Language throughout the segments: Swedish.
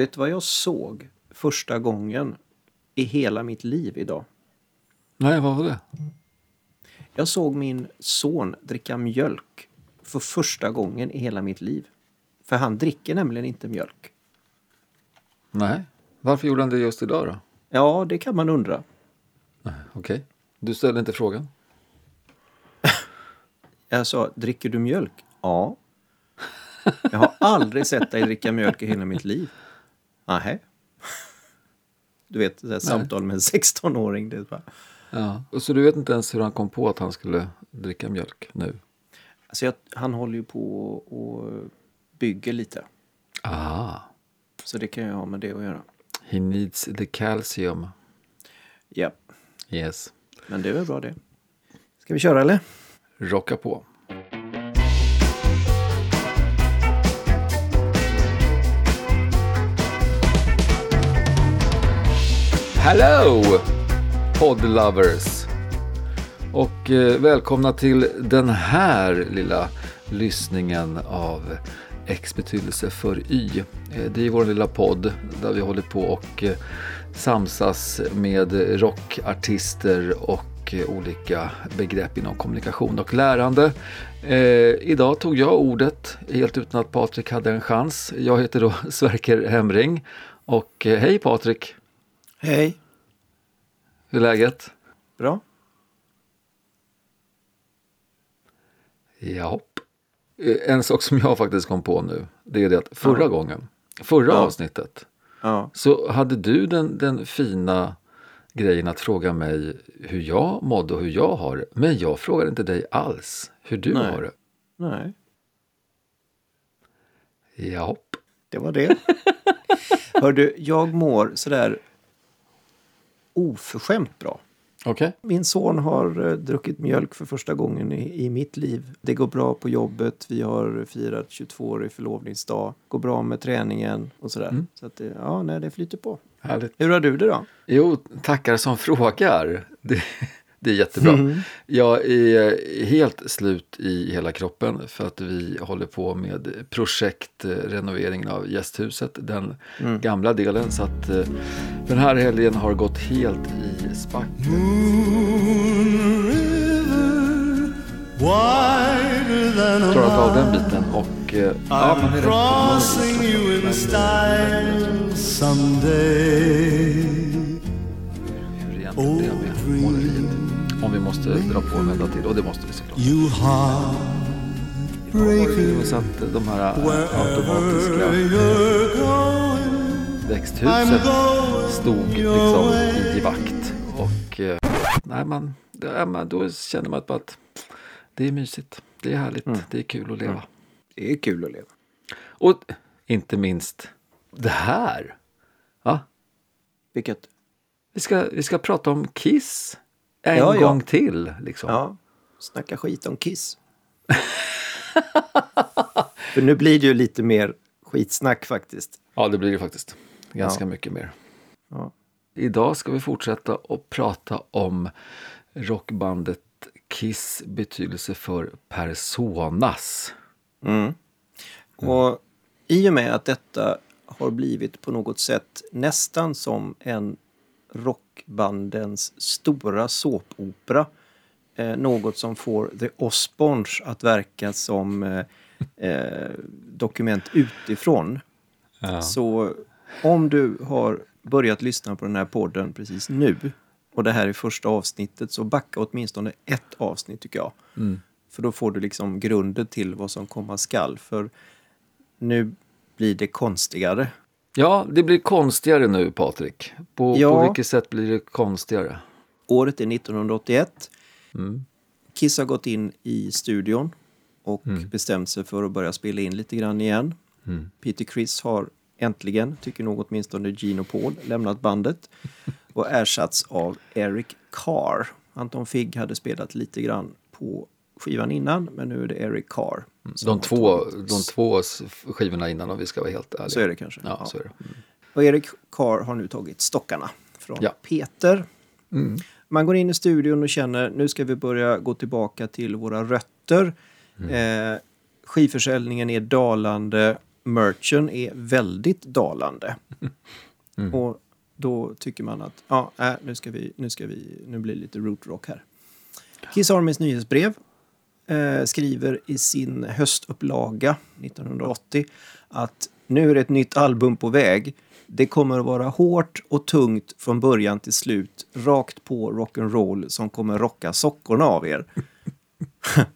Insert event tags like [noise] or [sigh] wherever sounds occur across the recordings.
Vet du vad jag såg första gången i hela mitt liv idag? Nej, vad var det? Jag såg min son dricka mjölk för första gången i hela mitt liv. För han dricker nämligen inte mjölk. Nej. Varför gjorde han det just idag då? Ja, det kan man undra. Okej. Du ställde inte frågan? [laughs] Jag sa, dricker du mjölk? Ja. Jag har aldrig sett dig dricka mjölk i hela mitt liv. Nähä. Du vet, där samtal med en 16-åring. Det bara... Ja. Och Så du vet inte ens hur han kom på att han skulle dricka mjölk nu? alltså jag, han håller ju på och bygger lite. Ah. Så det kan ju ha med det att göra. He needs the calcium. Ja, Yes. men det är väl bra det. Ska vi köra eller? Rocka på. Hello! podlovers! Och eh, välkomna till den här lilla lyssningen av X betydelse för Y. Eh, det är vår lilla podd där vi håller på och eh, samsas med rockartister och eh, olika begrepp inom kommunikation och lärande. Eh, idag tog jag ordet helt utan att Patrik hade en chans. Jag heter då [laughs] Sverker Hemring och eh, hej Patrik! Hej. Hur är läget? Bra. Japp. Eh, En sak som jag faktiskt kom på nu, det är det att förra Ja. gången, förra Ja. avsnittet, Ja. så hade du den, den fina grejen att fråga mig hur jag mådde och hur jag har det. Men jag frågade inte dig alls hur du Nej. har det. Nej, Japp. det var det. [laughs] Hör du, jag mår sådär oförskämt bra. Okej. Min son har eh, druckit mjölk för första gången i, i mitt liv. Det går bra på jobbet. Vi har firat 22-årig förlovningsdag. Går bra med träningen och sådär. Så att det, ja, nej, det flyter på. Härligt. Hur har du det då? Jo, tackar som frågar. Det, det är jättebra. Mm. Jag är helt slut i hela kroppen för att vi håller på med projekt eh, renoveringen av gästhuset, den Mm. gamla delen. Så att eh, den här helgen har gått helt i spack. Wider than a Klarat av den biten och eh, ja, man är rätt crossing you in Men, style someday. hur det egentligen blev med måleriet. Om vi måste dra på en vända till och det måste vi såklart. You har heartbreaker, så att de här automatiska växthuset stod liksom i vakt. Och eh, nej, man, ja, man, då känner man bara att det är mysigt. Det är härligt. Det är kul att leva. Det är kul att leva. Och inte minst det här. Ja, Vilket? vi, ska, vi ska prata om Kiss en Ja, ja. gång till. Liksom. Ja, snacka skit om Kiss. [laughs] för nu blir det ju lite mer skitsnack faktiskt. ja, det blir det faktiskt. Ganska Ja. mycket mer. Ja. Idag ska vi fortsätta att prata om rockbandet Kiss betydelse för personas. Mm. Och i och med att detta har blivit på något sätt nästan som en rockbandens stora såpopera. Eh, något som får The Osbournes att verka som eh, eh, dokument utifrån. Så om du har börjat lyssna på den här podden precis nu och det här är första avsnittet så backa åtminstone ett avsnitt tycker jag. För då får du liksom grunden till vad som komma skall. För nu blir det konstigare. Ja, det blir konstigare nu Patrik. På, Ja. på vilket sätt blir det konstigare? Året är 1981. Mm. Kiss har gått in i studion och Mm. bestämt sig för att börja spela in lite grann igen. Peter Criss har äntligen, tycker nog åtminstone Gene och Paul, lämnat bandet och ersatts av Eric Carr. Anton Figg hade spelat lite grann på skivan innan, men nu är det Eric Carr. som De två, de två skivorna innan om vi ska vara helt ärliga. Så är det kanske. Ja, Ja. så är det. Mm. Och Erik Carr har nu tagit stockarna från Ja. Peter. Man går in i studion och känner nu ska vi börja gå tillbaka till våra rötter. Eh, skivförsäljningen är dalande. merchen är väldigt dalande. [laughs] Och då tycker man att ja, äh, nu, ska vi, nu, ska vi, nu blir det lite rootrock här. Kiss Armys nyhetsbrev eh, skriver i sin höstupplaga 1980 att nu är det ett nytt album på väg. Det kommer att vara hårt och tungt från början till slut. Rakt på rock'n'roll som kommer rocka sockorna av er. [laughs]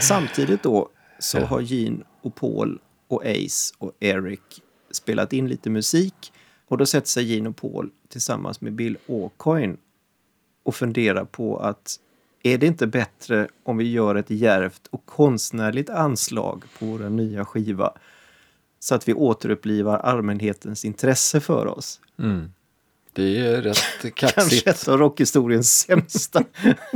Samtidigt då så har Gene och Paul och Ace och Eric spelat in lite musik och då sätter sig Gene och Paul tillsammans med Bill Aucoin och funderar på att är det inte bättre om vi gör ett djärvt och konstnärligt anslag på vår nya skiva så att vi återupplivar allmänhetens intresse för oss? Mm. Det är rätt [laughs] Kanske kaxigt. ett av rockhistoriens sämsta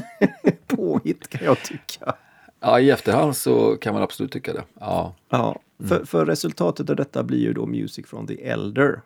[laughs] påhitt kan jag tycka. Ja, i efterhand så kan man absolut tycka det. Ja. Ja, för, för resultatet av detta blir ju då Music from the Elder.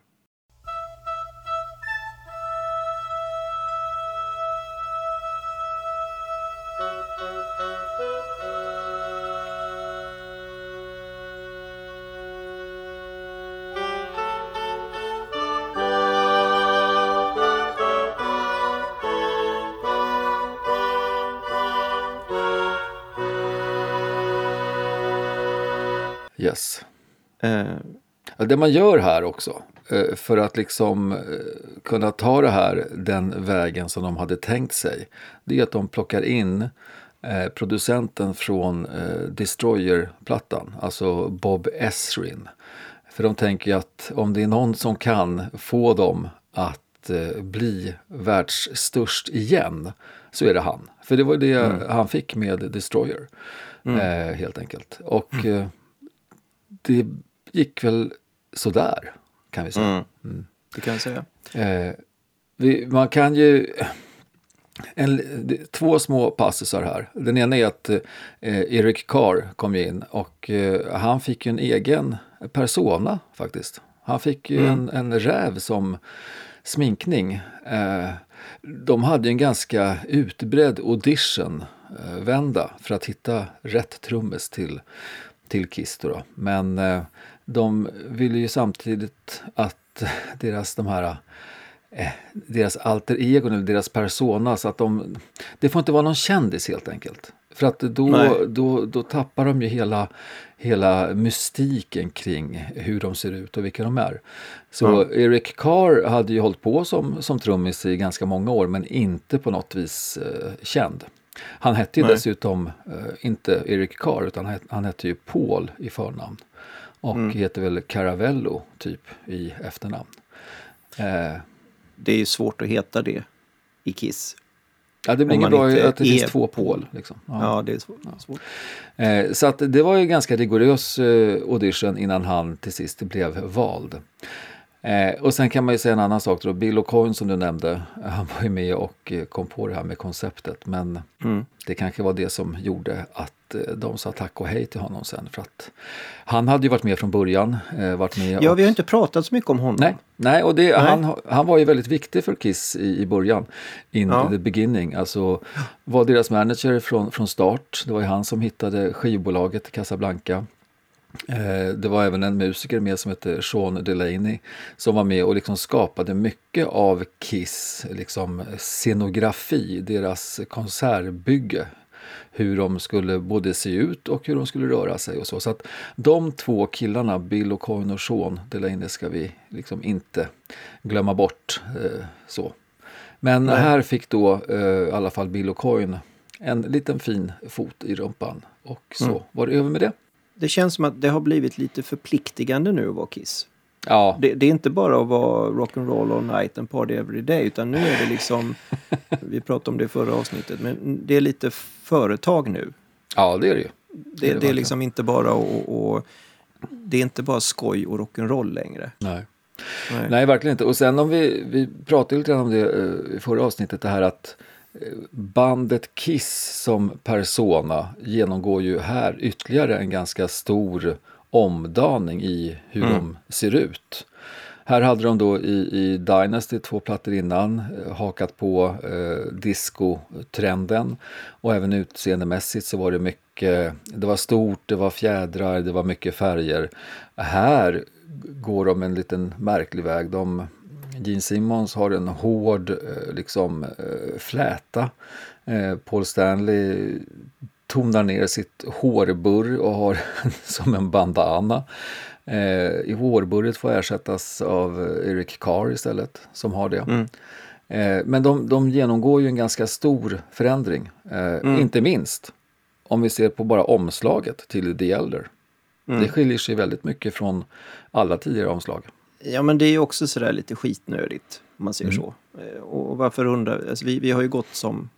Det man gör här också, eh, för att liksom eh, kunna ta det här den vägen som de hade tänkt sig, det är att de plockar in eh, producenten från Destroyer-plattan, alltså Bob Esrin. För de tänker ju att om det är någon som kan få dem att bli världsstörst igen, så är det han. För det var det han fick med Destroyer, eh, helt enkelt. Och eh, det gick väl sådär, kan vi säga. det kan jag säga. Eh, vi, man kan ju... En, två små passusar här. Den ena är att eh, Eric Carr kom in och eh, han fick en egen persona faktiskt. Han fick ju en, en räv som sminkning. Eh, de hade en ganska utbredd audition-vända för att hitta rätt trummis till, till Kiss. Då då. Men eh, de ville ju samtidigt att [laughs] deras de här eh, deras alter egon eller deras persona så att de det får inte vara någon kändis helt enkelt. För att då, Nej. då, då tappar de ju hela, hela mystiken kring hur de ser ut och vilka de är. Så Eric Carr hade ju hållit på som, som trummis i ganska många år men inte på något vis eh, känd. Han hette ju Nej. dessutom eh, inte Eric Carr utan han, het- han hette ju Paul i förnamn. Och heter väl Caravello typ i efternamn. Eh, Det är ju svårt att heta det i Kiss. ja, det blir inget bra att det finns två Paul. Liksom. Ja, det är svårt. svårt. Eh, så att det var ju ganska rigorös eh, audition innan han till sist blev vald. Eh, och sen kan man ju säga en annan sak då. Bill O'Coin som du nämnde, han var ju med och eh, kom på det här med konceptet. Men det kanske var det som gjorde att eh, de sa tack och hej till honom sen. För att han hade ju varit med från början. Eh, varit med Ja, och, vi har inte pratat så mycket om honom. Nej, nej och det, Nej. Han, han var ju väldigt viktig för Kiss i, i början. In Ja. the beginning. Alltså var deras manager från, från start. Det var ju han som hittade skivbolaget Casablanca. Eh, det var även en musiker med som hette Sean Delaney som var med och liksom skapade mycket av Kiss liksom scenografi, deras konsertbygge. Hur de skulle både se ut och hur de skulle röra sig och så. Så att de två killarna, Bill och Coyne och Sean Delaney ska vi liksom inte glömma bort. Eh, så. Men här fick då eh, i alla fall Bill och Coyne en liten fin fot i rumpan. Och så var det över med det. Det känns som att det har blivit lite förpliktigande nu att vara Kiss. Ja, Det, det är inte bara att vara rock'n'roll all night and party every day utan nu är det liksom, [laughs] vi pratade om det i förra avsnittet, men det är lite företag nu. ja det är det ju. Det, det det är liksom inte bara och, och det är inte bara skoj och rock'n'roll längre. Nej. Nej. Nej, verkligen inte. Och sen om vi, vi pratade lite grann om det eh, i förra avsnittet, det här att bandet Kiss som persona genomgår ju här ytterligare en ganska stor omdaning i hur de ser ut. Här hade de då i, i Dynasty två plattor innan eh, hakat på eh, disco-trenden och även utseendemässigt så var det mycket, det var stort, det var fjädrar, det var mycket färger. Här går de en liten märklig väg. De, Gene Simmons har en hård eh, liksom, eh, fläta. Eh, Paul Stanley tonar ner sitt hårburr och har [laughs] som en bandana. I hårburret får ersättas av Eric Carr istället, som har det. Mm. Men de, de genomgår ju en ganska stor förändring. Eh, Inte minst om vi ser på bara omslaget till The Elder. Det skiljer sig väldigt mycket från alla tidigare omslag. Ja, men det är också sådär lite skitnödigt, om man säger så. Eh, Och varför undrar... Alltså, vi, vi har ju gått som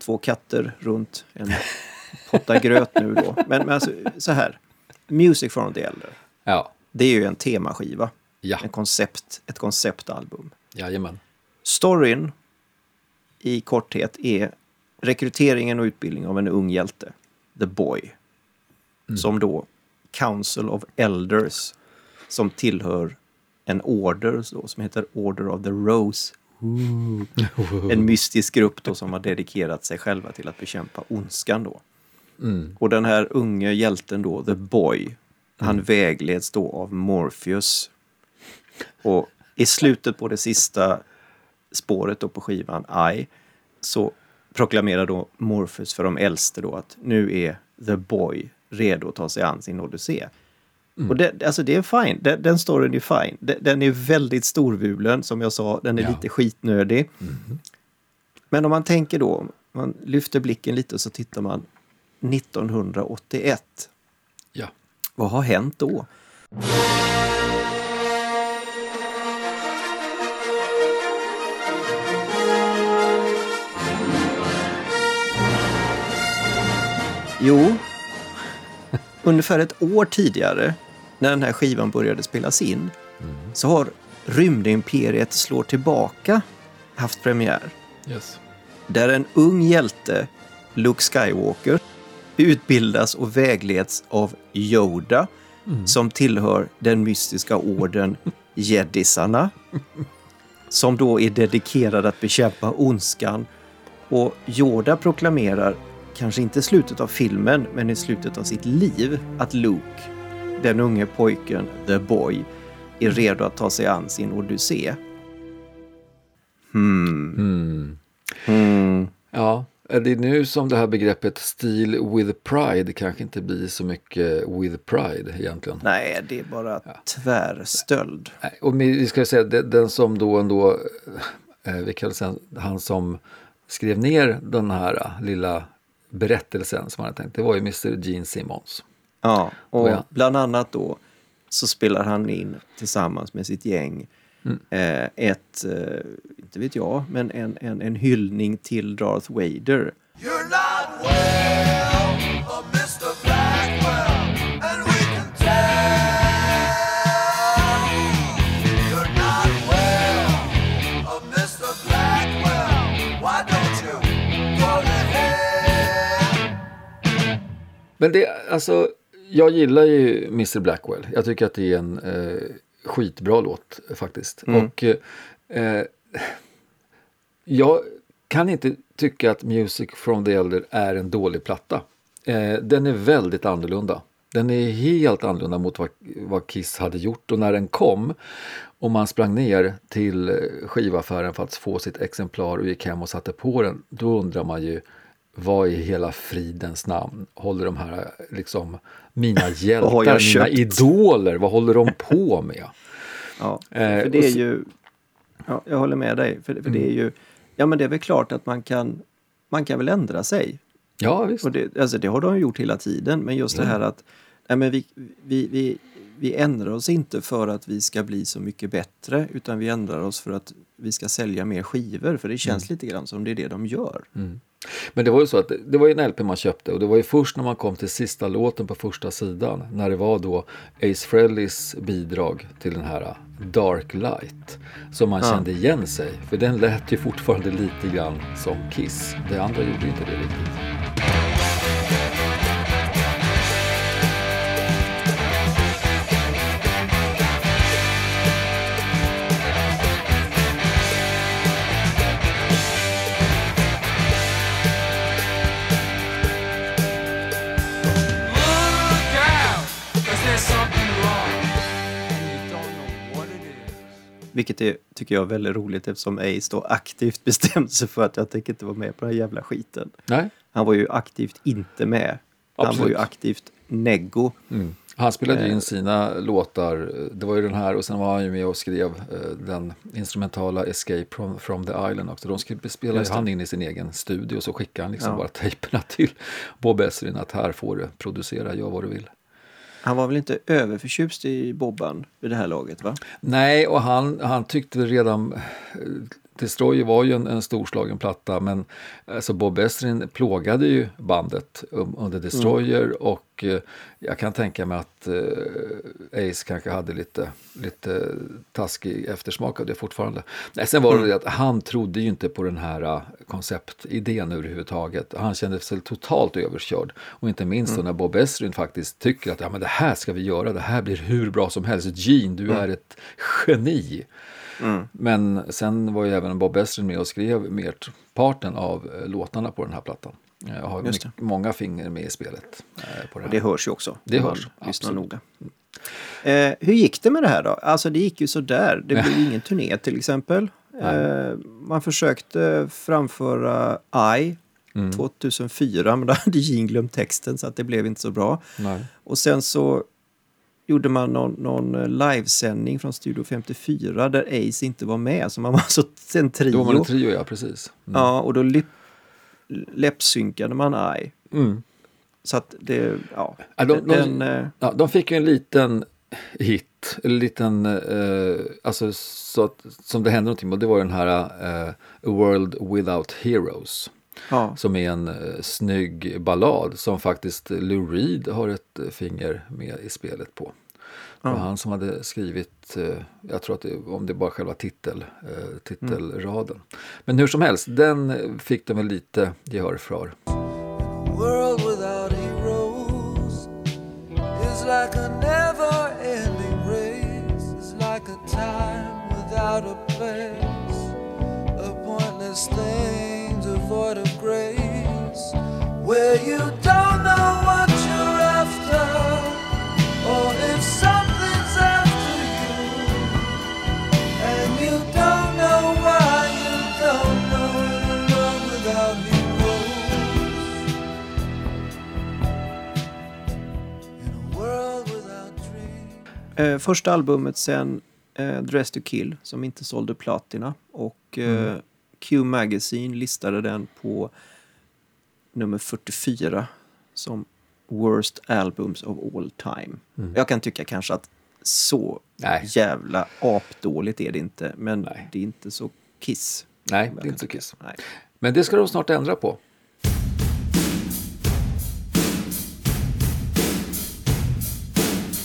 två katter runt en potta [laughs] gröt nu då. Men, men alltså, så här. Music from the Elder. Ja, Det är ju en temaskiva. ja, En koncept, ett konceptalbum. jajamän. Storyn i korthet är rekryteringen och utbildning av en ung hjälte, The Boy, som då Council of Elders, som tillhör en order då, som heter Order of the Rose. En mystisk grupp då som har dedikerat sig själva till att bekämpa ondskan då. Mm. Och den här unge hjälten då, The Boy, han vägleds då av Morpheus. Och i slutet på det sista spåret då på skivan, I, så proklamerar då Morpheus för de äldste då att nu är The Boy redo att ta sig an sin odyssé. Och det, alltså det är fine, den, den storyn är fine. Den, den är väldigt storvulen, som jag sa, den är Ja. lite skitnödig. Men om man tänker då, man lyfter blicken lite och så tittar man 1981. Ja. Vad har hänt då? Jo, [laughs] ungefär ett år tidigare, när den här skivan började spelas in, så har Rymdimperiet slår tillbaka haft premiär Yes. där en ung hjälte, Luke Skywalker, utbildas och vägleds av Yoda som tillhör den mystiska orden [laughs] Jedisarna som då är dedikerad att bekämpa ondskan. Och Yoda proklamerar, kanske inte i slutet av filmen, men i slutet av sitt liv, att Luke, den unge pojken, the boy, är redo att ta sig an sin odyssé. Hmm. Mm. Hmm. Ja, är det nu som det här begreppet Steel with pride kanske inte blir så mycket with pride egentligen. Nej, det är bara tvärstöld. Nej, Och vi ska säga den, som då ändå, eh, vi kan säga han som skrev ner den här eh, lilla berättelsen som han hade tänkt, det var ju Mr. Gene Simmons. Ja, och Oh, ja. bland annat då så spelar han in tillsammans med sitt gäng Mm. eh, ett, eh, inte vet jag, men en, en, en hyllning till Darth Vader. You're not well, Mr. Blackwell, and we can tell. You're not well, Mr. Blackwell, why don't you go to hell? Men det, alltså, jag gillar ju Mr. Blackwell. Jag tycker att det är en eh, skitbra låt faktiskt. Och eh, jag kan inte tycka att Music from the Elder är en dålig platta. Eh, den är väldigt annorlunda. Den är helt annorlunda mot vad, vad Kiss hade gjort och när den kom och man sprang ner till skivaffären för att få sitt exemplar och gick hem och satte på den, då undrar man ju vad i hela fridens namn håller de här, liksom, mina [laughs] hjältar, mina idoler, vad håller de på med? [laughs] Ja, Eh, för det och är ju... Ja, jag håller med dig, för, för det är ju... Ja, men det är väl klart att man kan, man kan väl ändra sig. Ja, visst. Och det, alltså det har de gjort hela tiden, men just det här att nej, men vi, vi, vi, vi ändrar oss inte för att vi ska bli så mycket bättre, utan vi ändrar oss för att vi ska sälja mer skivor, för det känns lite grann som det är det de gör. Men det var ju så att det- var ju en LP man köpte och det var ju först när man kom till sista låten på första sidan när det var då Ace Frehleys bidrag till den här Dark Light som man Ja. kände igen sig. För den lät ju fortfarande lite grann som Kiss. Det andra gjorde inte det riktigt. Vilket är, tycker jag är väldigt roligt eftersom Ace då aktivt [laughs] bestämde sig för att jag tänker inte vara med på den här jävla skiten. Nej. Han var ju aktivt inte med. Han var ju aktivt neggo. Mm. Han spelade Eh. ju in sina låtar. Det var ju den här och sen var han ju med och skrev eh, den instrumentala Escape from, from the Island också. De skrev- spelade han in i sin egen studio och så skickade han liksom Ja. bara [laughs] tejperna till Bob Ezrin att här får du producera, gör vad du vill. Han var väl inte överförtjust i Bobban vid det här laget va? Nej, och han, han tyckte redan... Eh, Destroyer var ju en, en storslagen platta, men alltså Bob Ezrin plågade ju bandet um, under Destroyer och eh, jag kan tänka mig att eh, Ace kanske hade lite, lite taskig eftersmak av det fortfarande. Nej, sen var det det att han trodde ju inte på den här eh, konceptidén överhuvudtaget. Han kände sig totalt överkörd. Och inte minst då när Bob Ezrin faktiskt tycker att ja, men det här ska vi göra, det här blir hur bra som helst. Gene, du är ett geni. Men sen var ju även Bob Ezrin med och skrev merparten av eh, låtarna på den här plattan. Jag har Just mycket, många finger med i spelet. eh, På det här. det hörs ju också. Det hörs, absolut. noga. Eh, hur gick det med det här då? Alltså det gick ju sådär. Det blev [laughs] ingen turné till exempel. Eh, man försökte framföra I Mm. 2004 men då hade Gene glömt texten så att det blev inte så bra. Nej. Och sen så gjorde man någon, någon eh, livesändning från Studio 54 där Ace inte var med. Så man var alltså en trio. Då var man en trio, ja precis. Mm. Ja, och då läppsynkade man I. Mm. Så att det, ja. Ja, de- de- den, eh, Ja, de fick ju en liten hit, en liten, eh, alltså så att, som det hände någonting och det var den här eh, A World Without Heroes. ja. Som är en eh, snygg ballad som faktiskt Lou Reed har ett finger med i spelet på. Det var han som hade skrivit, eh, jag tror att det, om det bara själva titel, eh, titelraden. Men hur som helst, den eh, fick de väl lite gehör för. world without heroes is like a never ending race. It's like a time without a place. A pointless thing devoid of grace. Where you don't know Eh, första albumet sen eh, Dress to Kill som inte sålde platina och eh, Q Magazine listade den på nummer 44 som Worst Albums of All Time. Jag kan tycka kanske att så Nej. jävla apdåligt är det inte men Nej. det är inte så kiss. Nej, det är inte så kiss. Nej. Men det ska de snart ändra på.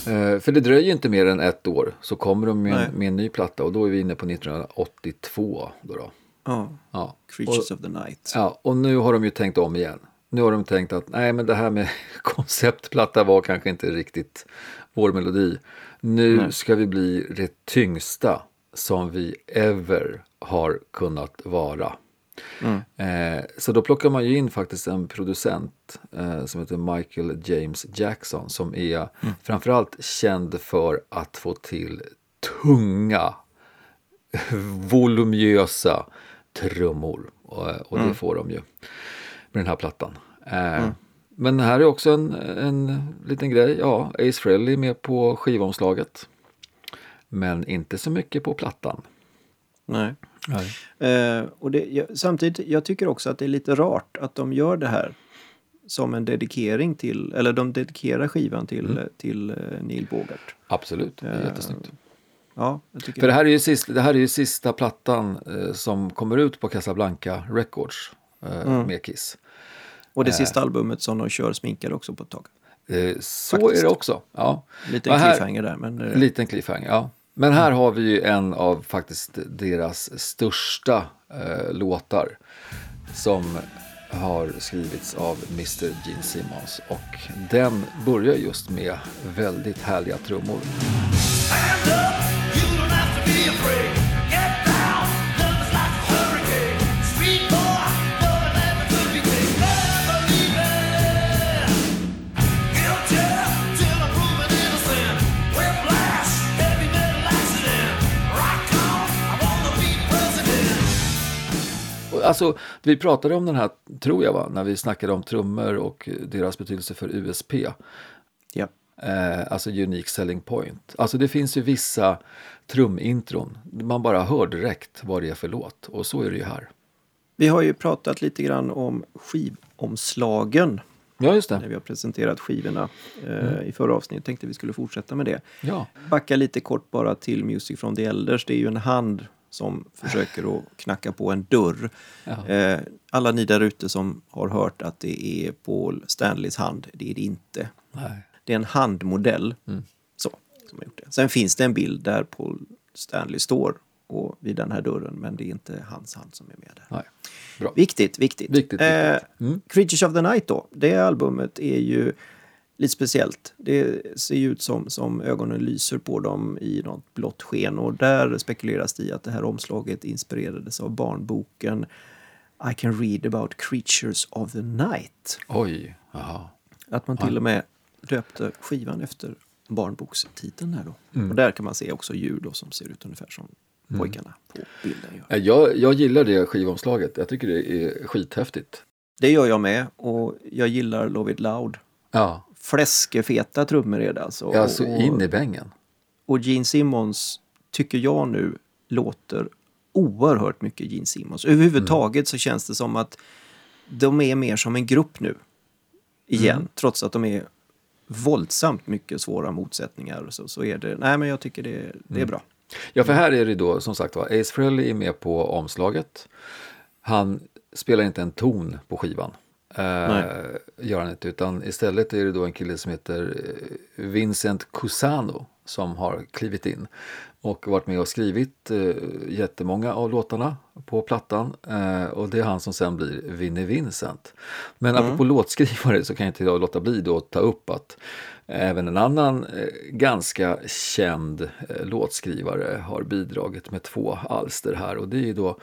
Eh, För det dröjer inte mer än ett år så kommer de med, Nej. med en ny platta och då är vi inne på 1982. Då då. Ja. Ja. Creatures och, of the Night. ja, och nu har de ju tänkt om igen. Nu har de tänkt att nej men det här med [laughs] konceptplatta var kanske inte riktigt vår melodi. Nu ska vi bli det tyngsta som vi ever har kunnat vara. Eh, så då plockar man ju in faktiskt en producent eh, som heter Michael James Jackson som är framförallt känd för att få till tunga, voluminösa trummor. Och, och det får de ju med den här plattan. Eh, Men här är också en, en liten grej. Ja, Ace Frehley är med på skivomslaget. Men inte så mycket på plattan. Nej. Eh, och det, jag, samtidigt, jag tycker också att det är lite rart att de gör det här som en dedikering till, eller de dedikerar skivan till, till eh, Neil Bogart. Absolut, det är Eh, jättesnyggt. Ja, jag tycker För det här är ju sista, det här är ju sista plattan eh, som kommer ut på Casablanca Records eh, med Kiss. Och det sista albumet som de kör sminkade också på ett tag. Eh, så Faktiskt. är det också. Ja. Lite Och här- cliffhanger där, men... eh, Liten cliffhanger, ja. Men här har vi ju en av faktiskt deras största eh, låtar som har skrivits av Mr. Gene Simmons. Och den börjar just med väldigt härliga trummor. Stand up, you don't have to be afraid. Alltså, vi pratade om den här, tror jag, va? när vi snackade om trummor och deras betydelse för USP. Ja. Eh, alltså unique selling point. Alltså det finns ju vissa trumintron. Man bara hör direkt vad det är för låt. Och så är det ju här. Vi har ju pratat lite grann om skivomslagen Ja, just när det. vi har presenterat skivorna eh, i förra avsnittet. Tänkte vi skulle fortsätta med det. Ja. Backa lite kort bara till Music from the Elders. Det är ju en hand som försöker att knacka på en dörr. Ja. Eh, alla ni där ute som har hört att det är Paul Stanleys hand, det är det inte. Nej. Det är en handmodell. Så, som har gjort det. Sen finns det en bild där Paul Stanley står och vid den här dörren, men det är inte hans hand som är med där. Nej. Bra. Viktigt, viktigt. Viktigt, Eh, viktigt. Mm. Creatures of the Night då, det albumet är ju lite speciellt. Det ser ju ut som, som ögonen lyser på dem i något blått sken och där spekuleras det i att det här omslaget inspirerades av barnboken I can read about creatures of the night. Oj. Jaha. Att man till och med döpte skivan efter barnbokstiteln här då. Mm. Och där kan man se också djur då som ser ut ungefär som pojkarna på bilden gör. Ja, Jag, jag gillar det skivomslaget. Jag tycker det är skithäftigt. Det gör jag med och jag gillar Love It Loud. Ja, Fläskefeta trummor är det alltså. ja så och, in i bängen. och Gene Simmons tycker jag nu låter oerhört mycket Gene Simmons. Överhuvudtaget så känns det som att de är mer som en grupp nu. Igen, trots att de är våldsamt mycket svåra motsättningar så, så är det, nej men jag tycker det, det är bra. Ja, för här är det då som sagt var, Ace Frehley är med på omslaget. Han spelar inte en ton på skivan. Eh, gör han inte, utan istället är det då en kille som heter eh, Vincent Cusano som har klivit in och varit med och skrivit eh, jättemånga av låtarna på plattan. Eh, och det är han som sen blir Vinnie Vincent. Men apropå låtskrivare så kan jag inte jag låta bli då att ta upp att även en annan eh, ganska känd eh, låtskrivare har bidragit med två alster här och det är ju då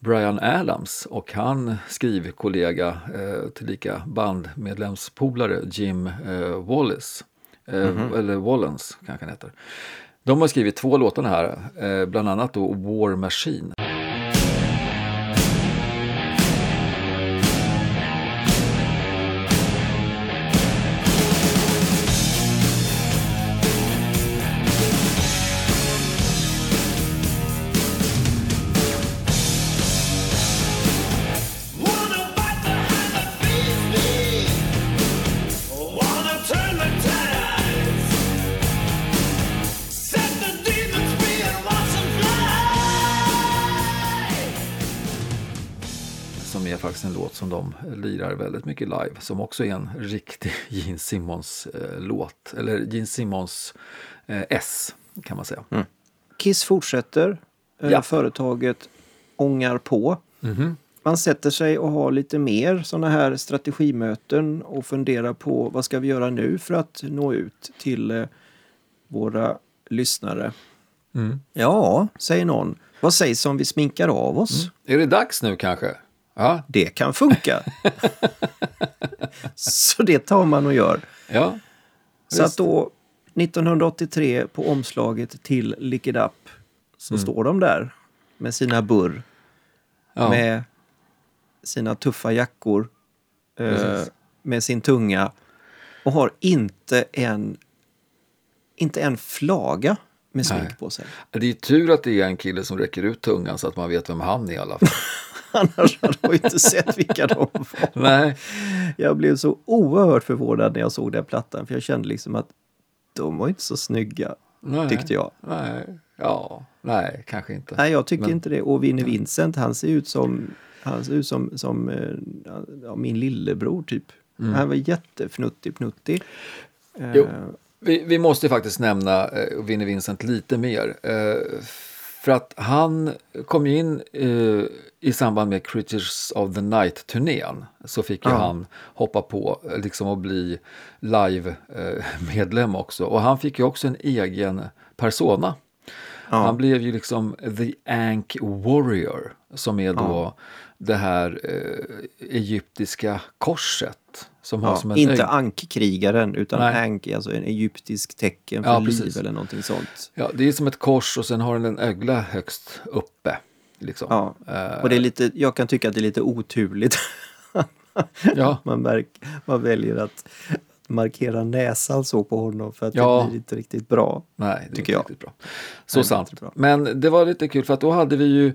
Brian Adams och han skrivkollega eh, tillika bandmedlemspolare Jim eh, Wallace. Eh, Eller Wallens kanske han heter. De har skrivit två låtar här, eh, bland annat då War Machine. Väldigt mycket live. Som också är en riktig [laughs] Gene Simmons eh, låt. Eller Gene Simmons eh, S kan man säga. Kiss fortsätter. Eh, Ja. Företaget ångar på. Man sätter sig och har lite mer sådana här strategimöten och funderar på vad ska vi göra nu för att nå ut till eh, våra lyssnare. Ja, säger någon. Vad sägs om vi sminkar av oss? Är det dags nu kanske? Ja, Det kan funka. [laughs] Så det tar man och gör. ja. Så att då 1983 på omslaget till Lick It Up så står de där med sina burr, ja. med sina tuffa jackor, eh, med sin tunga och har inte en, inte en flaga med smink på sig. Det är ju tur att det är en kille som räcker ut tungan så att man vet vem han är i alla fall. [laughs] [laughs] Annars hade jag inte sett vilka de var. Nej, Jag blev så oerhört förvånad när jag såg den plattan för jag kände liksom att de var inte så snygga, nej. tyckte jag. Nej, ja, nej, kanske inte. Nej, jag tycker Men- inte det. Och Vinnie Vincent, han ser ut som, han ser ut som, som eh, ja, min lillebror typ. Han var jättefnuttig pnuttig. Eh, Mm. Jo. Vi, vi måste faktiskt nämna eh, Vinnie Vincent lite mer. Eh, för att han kom ju in eh, i samband med Creatures of the Night-turnén. Så fick ju Ja. han hoppa på eh, liksom att bli live-medlem också. Och han fick ju också en egen persona. Han blev ju liksom The Ankh Warrior som är då det här eh, egyptiska korset. Som har ja, som en inte ankkrigaren utan Nej. ank, alltså en egyptisk tecken för Ja, liv precis. eller någonting sånt. Ja, det är som ett kors och sen har den en ögla högst uppe. Liksom. Ja. Eh, Och det är lite, jag kan tycka att det är lite oturligt. [laughs] ja. man, märk, man väljer att markera näsan så på honom för att Ja. det blir inte riktigt bra. Nej, det är Tycker inte jag. riktigt bra. Så Nej, sant. bra. Men det var lite kul för att då hade vi ju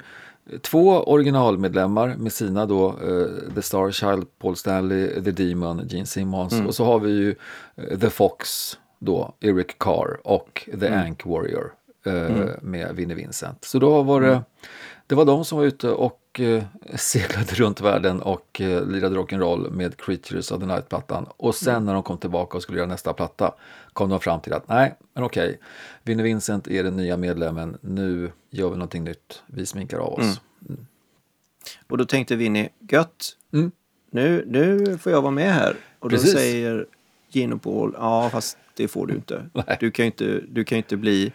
två originalmedlemmar med sina då eh, The Star Child, Paul Stanley, The Demon, Gene Simmons Mm. och så har vi ju eh, The Fox då, Eric Carr och The Mm. Ank Warrior eh, med Vinnie Vincent. Så då var det, det var de som var ute och eh, seglade runt världen och eh, lirade rock'n'roll med Creatures of the Night-plattan. Och sen när de kom tillbaka och skulle göra nästa platta kom de fram till att nej, men okej, Vinnie Vincent är den nya medlemmen, nu gör vi någonting nytt, vi sminkar av oss. Och då tänkte Vinnie, gött, Mm. nu, nu får jag vara med här. Och Precis. då säger Gino Paul, ja fast det får du inte. [laughs] Nej. Du kan ju inte, du kan inte bli,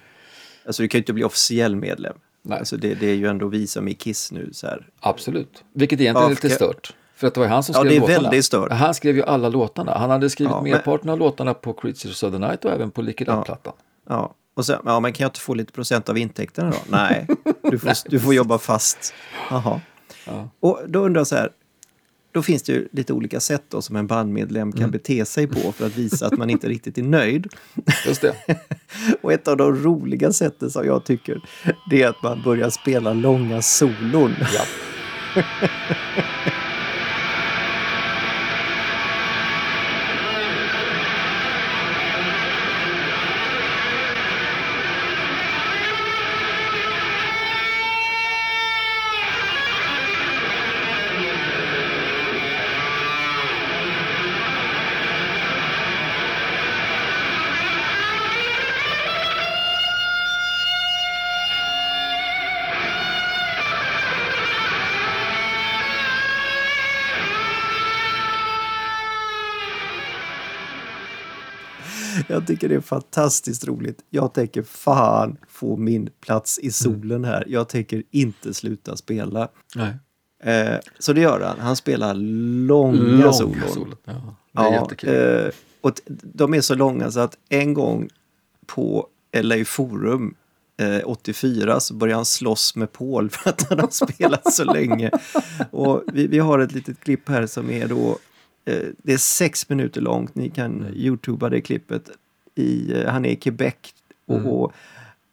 alltså du kan ju inte bli officiell medlem. Nej. Alltså det, det är ju ändå vi som är Kiss nu så här. Absolut, vilket egentligen är Ja, lite stört. För att det var han som Ja, skrev det är låtarna. väldigt stört. Han skrev ju alla låtarna. Han hade skrivit Ja, men- merparten av låtarna på Creatures of the Night och även på It Ja. Ja, och sen, ja men kan jag inte få lite procent av intäkterna då? Nej, [laughs] du får, du får jobba fast. Jaha. Ja. Och då undrar jag så här, då finns det ju lite olika sätt då som en bandmedlem kan bete sig på för att visa att man inte [laughs] riktigt är nöjd. Just det. [laughs] Och ett av de roliga sätten som jag tycker, det är att man börjar spela långa solon. Ja. [laughs] Jag tycker det är fantastiskt roligt. Jag tänker fan få min plats i solen här. Jag tänker inte sluta spela. Nej. Eh, så det gör han. Han spelar långa Lång solon. sol. Ja, det är jättekul. eh, och de är så långa så att en gång på LA Forum eh, 84 så började han slåss med Paul [laughs] för att han har spelat så länge. [laughs] Och vi, vi har ett litet klipp här som är då, det är sex minuter långt, ni kan Mm. youtuba det klippet. I, eh, han är i Quebec och, Mm. och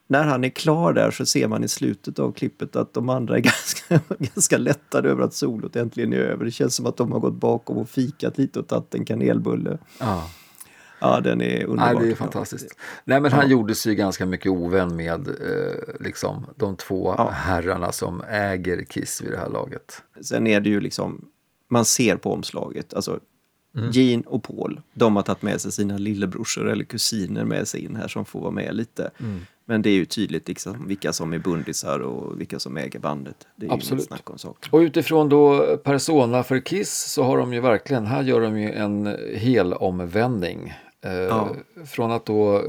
när han är klar där så ser man i slutet av klippet att de andra är [laughs] ganska, ganska lättade över att solot äntligen är över. Det känns som att de har gått bakom och fikat lite och tagit en kanelbulle. Ja. Ja, den är underbar. Nej, det är fantastiskt. Nej, men han gjorde sig ganska mycket ovän med eh, liksom, de två Ja. herrarna som äger Kiss vid det här laget. Sen är det ju liksom, man ser på omslaget, alltså Mm. Gene och Paul, de har tagit med sig sina lillebrorsor eller kusiner med sig in här som får vara med lite. Mm. Men det är ju tydligt liksom, vilka som är bundisar och vilka som äger bandet. Det är ju Absolut. inget snack om saker. Och utifrån då persona för Kiss så har de ju verkligen, här gör de ju en hel omvändning. Eh, Ja. Från att då eh,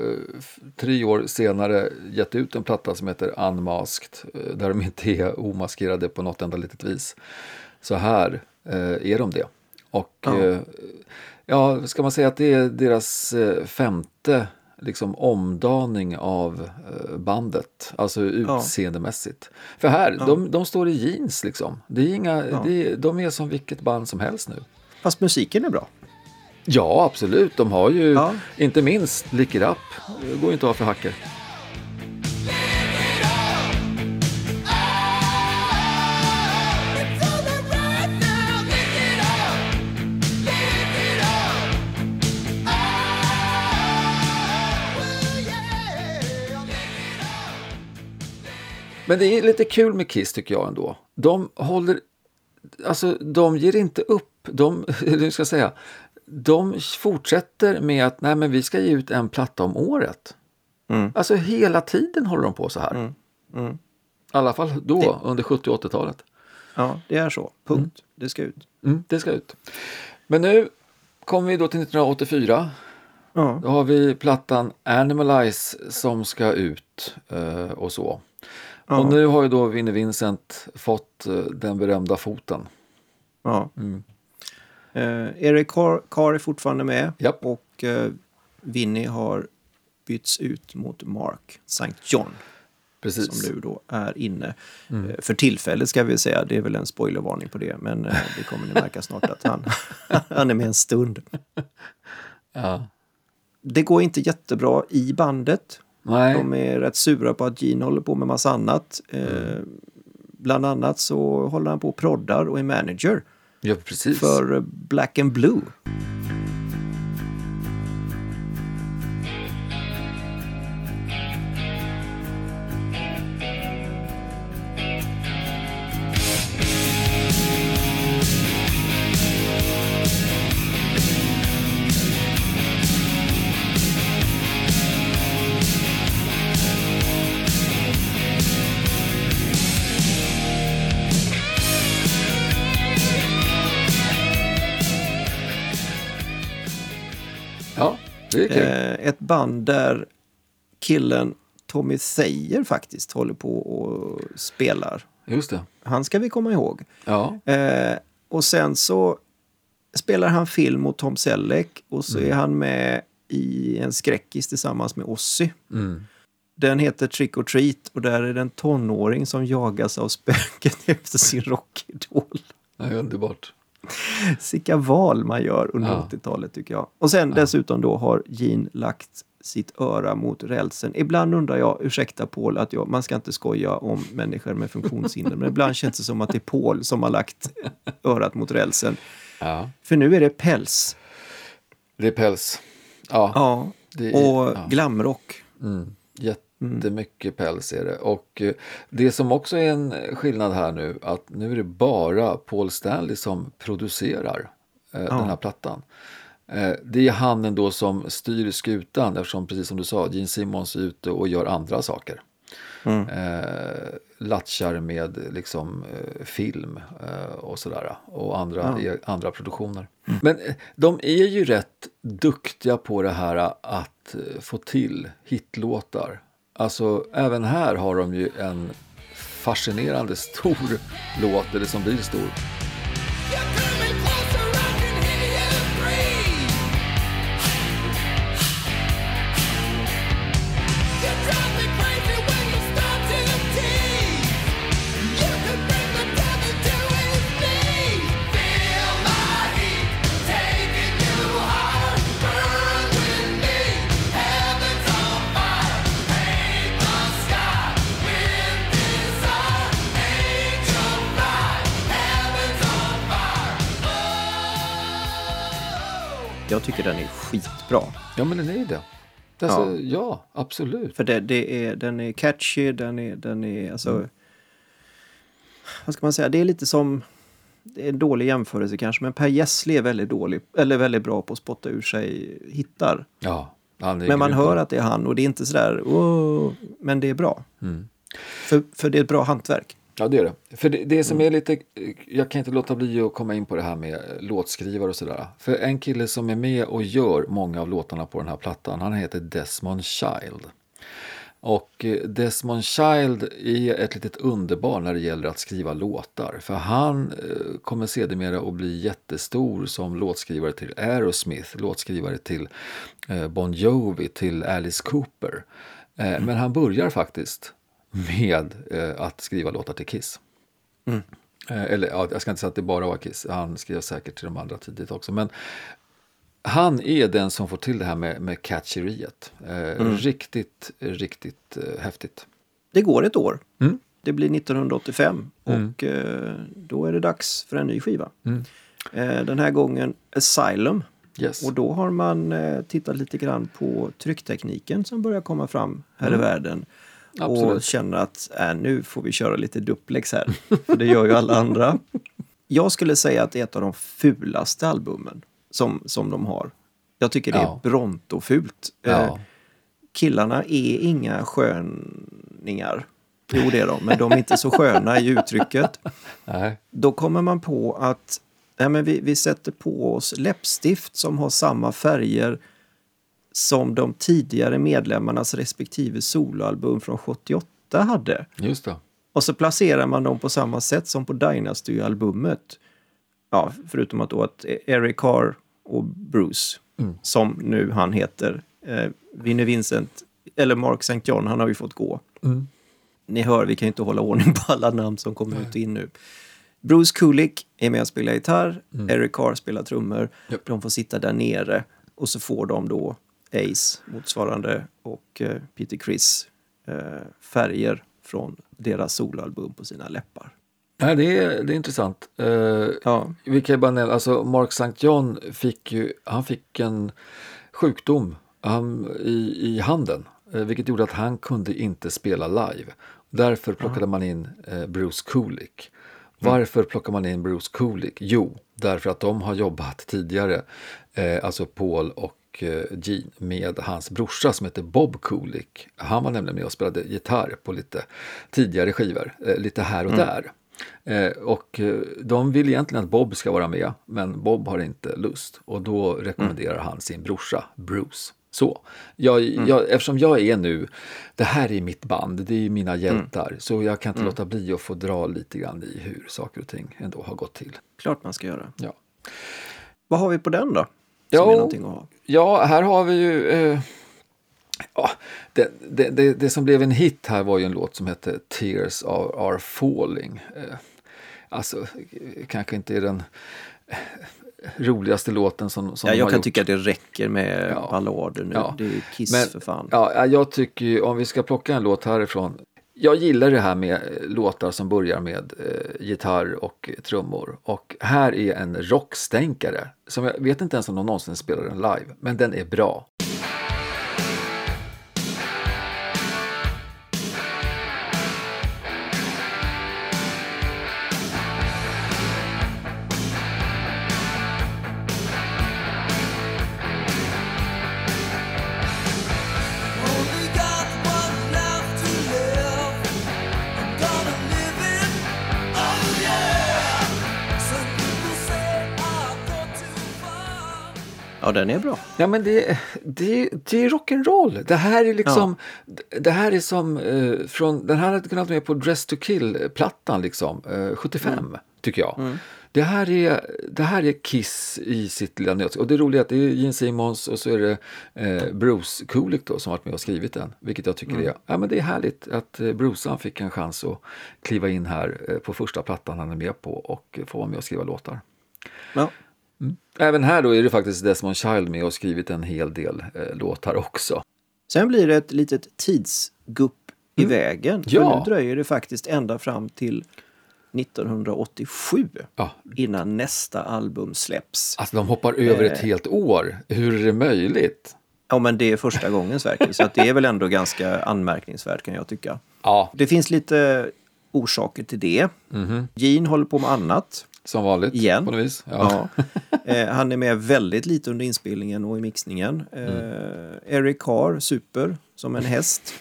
tre år senare gett ut en platta som heter Unmasked, eh, där de inte är omaskerade på något enda litet vis. Så här är de det. Och Ja. eh, ja, ska man säga att det är deras eh, femte liksom omdaning av eh, bandet, alltså utseendemässigt. För här, de, de står i jeans liksom. Det är inga, det de är som vilket band som helst nu. Fast musiken är bra. Ja, absolut. De har ju, Ja. inte minst Lick It Up, det går ju inte att ha för hacker. Men det är lite kul med Kiss tycker jag ändå. De håller, alltså de ger inte upp. De, [laughs] hur ska jag säga, de fortsätter med att nej men vi ska ge ut en platta om året. Mm. Alltså hela tiden håller de på så här. Mm. I alla fall då, under 70 och 80-talet. Ja, det är så. Punkt. Det ska ut. Mm, det ska ut. Men nu kommer vi då till 1984. Ja. Då har vi plattan Animalize som ska ut eh, och så. Ja. Och nu har ju då Vinnie Vincent fått eh, den berömda foten. ja. Mm. Eh, Eric Carr, Carr är fortfarande med Japp. och eh, Vinny har bytts ut mot Mark St. John. Precis. som nu då är inne. Eh, För tillfället ska vi säga, det är väl en spoilervarning på det, men eh, det kommer ni märka snart att han, [laughs] han är med en stund. Ja. Det går inte jättebra i bandet. Nej. De är rätt sura på att Gene håller på med massa annat. Eh, bland annat så håller han på och proddar och är manager Ja, precis. för eh, Black and Blue. Kul. Eh, ett band där killen Tommy Thayer faktiskt håller på och spelar. Just det. Han ska vi komma ihåg. Ja. Eh, och sen så spelar han film mot Tom Selleck och så är han med i en skräckis tillsammans med Ozzy. Mm. Den heter Trick or Treat och där är det en tonåring som jagas av spöken [laughs] efter sin rockidol. ja, underbart. [laughs] Vilka val man gör under Ja. 80-talet tycker jag. Och sen dessutom då har Gene lagt sitt öra mot rälsen. Ibland undrar jag, ursäkta Paul, att jag, man ska inte skoja om människor med funktionshinder, men ibland känns det som att det är Paul som har lagt örat mot rälsen. Ja. För nu är det päls. Det är päls. Ja. Ja, är- och ja. glamrock. Mm. Jättemycket päls är det. Och eh, det som också är en skillnad här nu, att nu är det bara Paul Stanley som producerar eh, den här plattan. Eh, det är han ändå som styr skutan eftersom, precis som du sa, Gene Simmons är ute och gör andra saker. Eh, latchar med liksom eh, film eh, och sådär. Och andra, e- andra produktioner. Men eh, de är ju rätt duktiga på det här att eh, få till hitlåtar. Alltså även här har de ju en fascinerande stor [laughs] låt, eller som blir stor. Ja, men den är ju det. Alltså, ja. absolut. För det, det är, den är catchy, den är, den är alltså... Mm. Vad ska man säga? Det är lite som... Det är en dålig jämförelse kanske, men Per Gessle är väldigt dålig, eller väldigt bra på att spotta ur sig hittar. Ja, han är Men man hör att det är han och det är inte sådär, "Åh", men det är bra. Mm. För, för det är ett bra hantverk. Ja, det är det. För det, det som Mm. är lite, jag kan inte låta bli att komma in på det här med låtskrivare och sådär. För en kille som är med och gör många av låtarna på den här plattan, han heter Desmond Child. Och eh, Desmond Child är ett litet underbar när det gäller att skriva låtar. För han eh, kommer sedermera att bli jättestor som låtskrivare till Aerosmith, låtskrivare till eh, Bon Jovi, till Alice Cooper. Men han börjar faktiskt med eh, att skriva låtar till Kiss. Eh, Eller ja, jag ska inte säga att det bara var Kiss, han skrev säkert till de andra tidigt också. Men han är den som får till det här med, med catcheriet. Eh, Riktigt, riktigt eh, häftigt. Det går ett år. Mm. Det blir 1985 och eh, då är det dags för en ny skiva. Mm. Eh, den här gången Asylum. Yes. Och då har man eh, tittat lite grann på trycktekniken som börjar komma fram här i världen. Och. Absolut. känner att äh, nu får vi köra lite duplex här. För det gör ju alla andra. [laughs] Jag skulle säga att det är ett av de fulaste albumen som, som de har. Jag tycker det är Ja. Bronto-fult. Eh, Ja. killarna är inga sköningar. Jo, det är de, men de är inte så sköna i uttrycket. Nej. Då kommer man på att nej, men vi, vi sätter på oss läppstift som har samma färger som de tidigare medlemmarnas respektive soloalbum från 78 hade. Just det. Och så placerar man dem på samma sätt som på Dynasty-albumet. Ja, förutom att då att Eric Carr och Bruce, som nu han heter, eh, Vinnie Vincent, eller Mark St. John, han har ju fått gå. ni hör, vi kan inte hålla ordning på alla namn som kommer ut och in nu. Bruce Kulick är med och spelar gitarr, Eric Carr spelar trummor. Japp. De får sitta där nere och så får de då Ace motsvarande och eh, Peter Criss eh, färger från deras soloalbum på sina läppar. Nej, det, är, det är intressant. Eh, Ja, Vi kan ju bara nämna, alltså Mark St. John fick ju, han fick en sjukdom han, i, i handen. Vilket gjorde att han kunde inte spela live. Därför plockade man in eh, Bruce Kulick. Varför plockar man in Bruce Kulick? Jo, därför att de har jobbat tidigare, eh, alltså Paul och eh, Gene, med hans brorsa som heter Bob Kulick. Han var nämligen med och spelade gitarr på lite tidigare skivor, eh, lite här och där. Eh, och de vill egentligen att Bob ska vara med, men Bob har inte lust. Och då rekommenderar han sin brorsa Bruce. Så, jag, jag, eftersom jag är nu, det här är mitt band, det är mina hjältar, så jag kan inte låta bli att få dra lite grann i hur saker och ting ändå har gått till. klart man ska göra. Ja, Vad har vi på den då? Som Ja. Ja här har vi ju... Eh, ja, det, det, det, det som blev en hit här var ju en låt som hette Tears are, falling. Eh, alltså, kanske inte är den eh, roligaste låten som, som Ja, jag kan gjort. tycka att det räcker med Ja. ballader nu. Ja. Det är Kiss Men- för fan. Ja, jag tycker ju, om vi ska plocka en låt härifrån. Jag gillar det här med eh, låtar som börjar med eh, gitarr och trummor. Och här är en rockstänkare. Som jag vet inte ens om de någonsin spelar den live, men den är bra. Ja, den är bra. Ja, men det, det, det är rock'n'roll. Det här är liksom, det här är som eh, från, den här hade kunnat vara med på Dress to Kill-plattan liksom, eh, 75, tycker jag. Det här, är, det här är Kiss i sitt lilla nöt. Och det roliga är att det är Gene Simmons och så är det eh, Bruce Kulick då som varit med och skrivit den. Vilket jag tycker är, ja, men det är härligt att eh, Bruce han fick en chans att kliva in här eh, på första plattan han är med på och få vara med och skriva låtar. Ja. Även här då är det faktiskt Desmond Child med och skrivit en hel del eh, låtar också. Sen blir det ett litet tidsgupp i vägen. För Ja. nu dröjer det faktiskt ända fram till 1987 Ja. innan nästa album släpps. Alltså de hoppar över ett Eh. helt år. Hur är det möjligt? Ja, men det är första gången Sverker, så det är väl ändå ganska anmärkningsvärt kan jag tycka. Ja, Det finns lite orsaker till det. Gene håller på med annat. Som vanligt. Igen. På något vis. Ja. Ja. [laughs] Eh, han är med väldigt lite under inspelningen och i mixningen. Eh, Eric Carr, super, som en häst.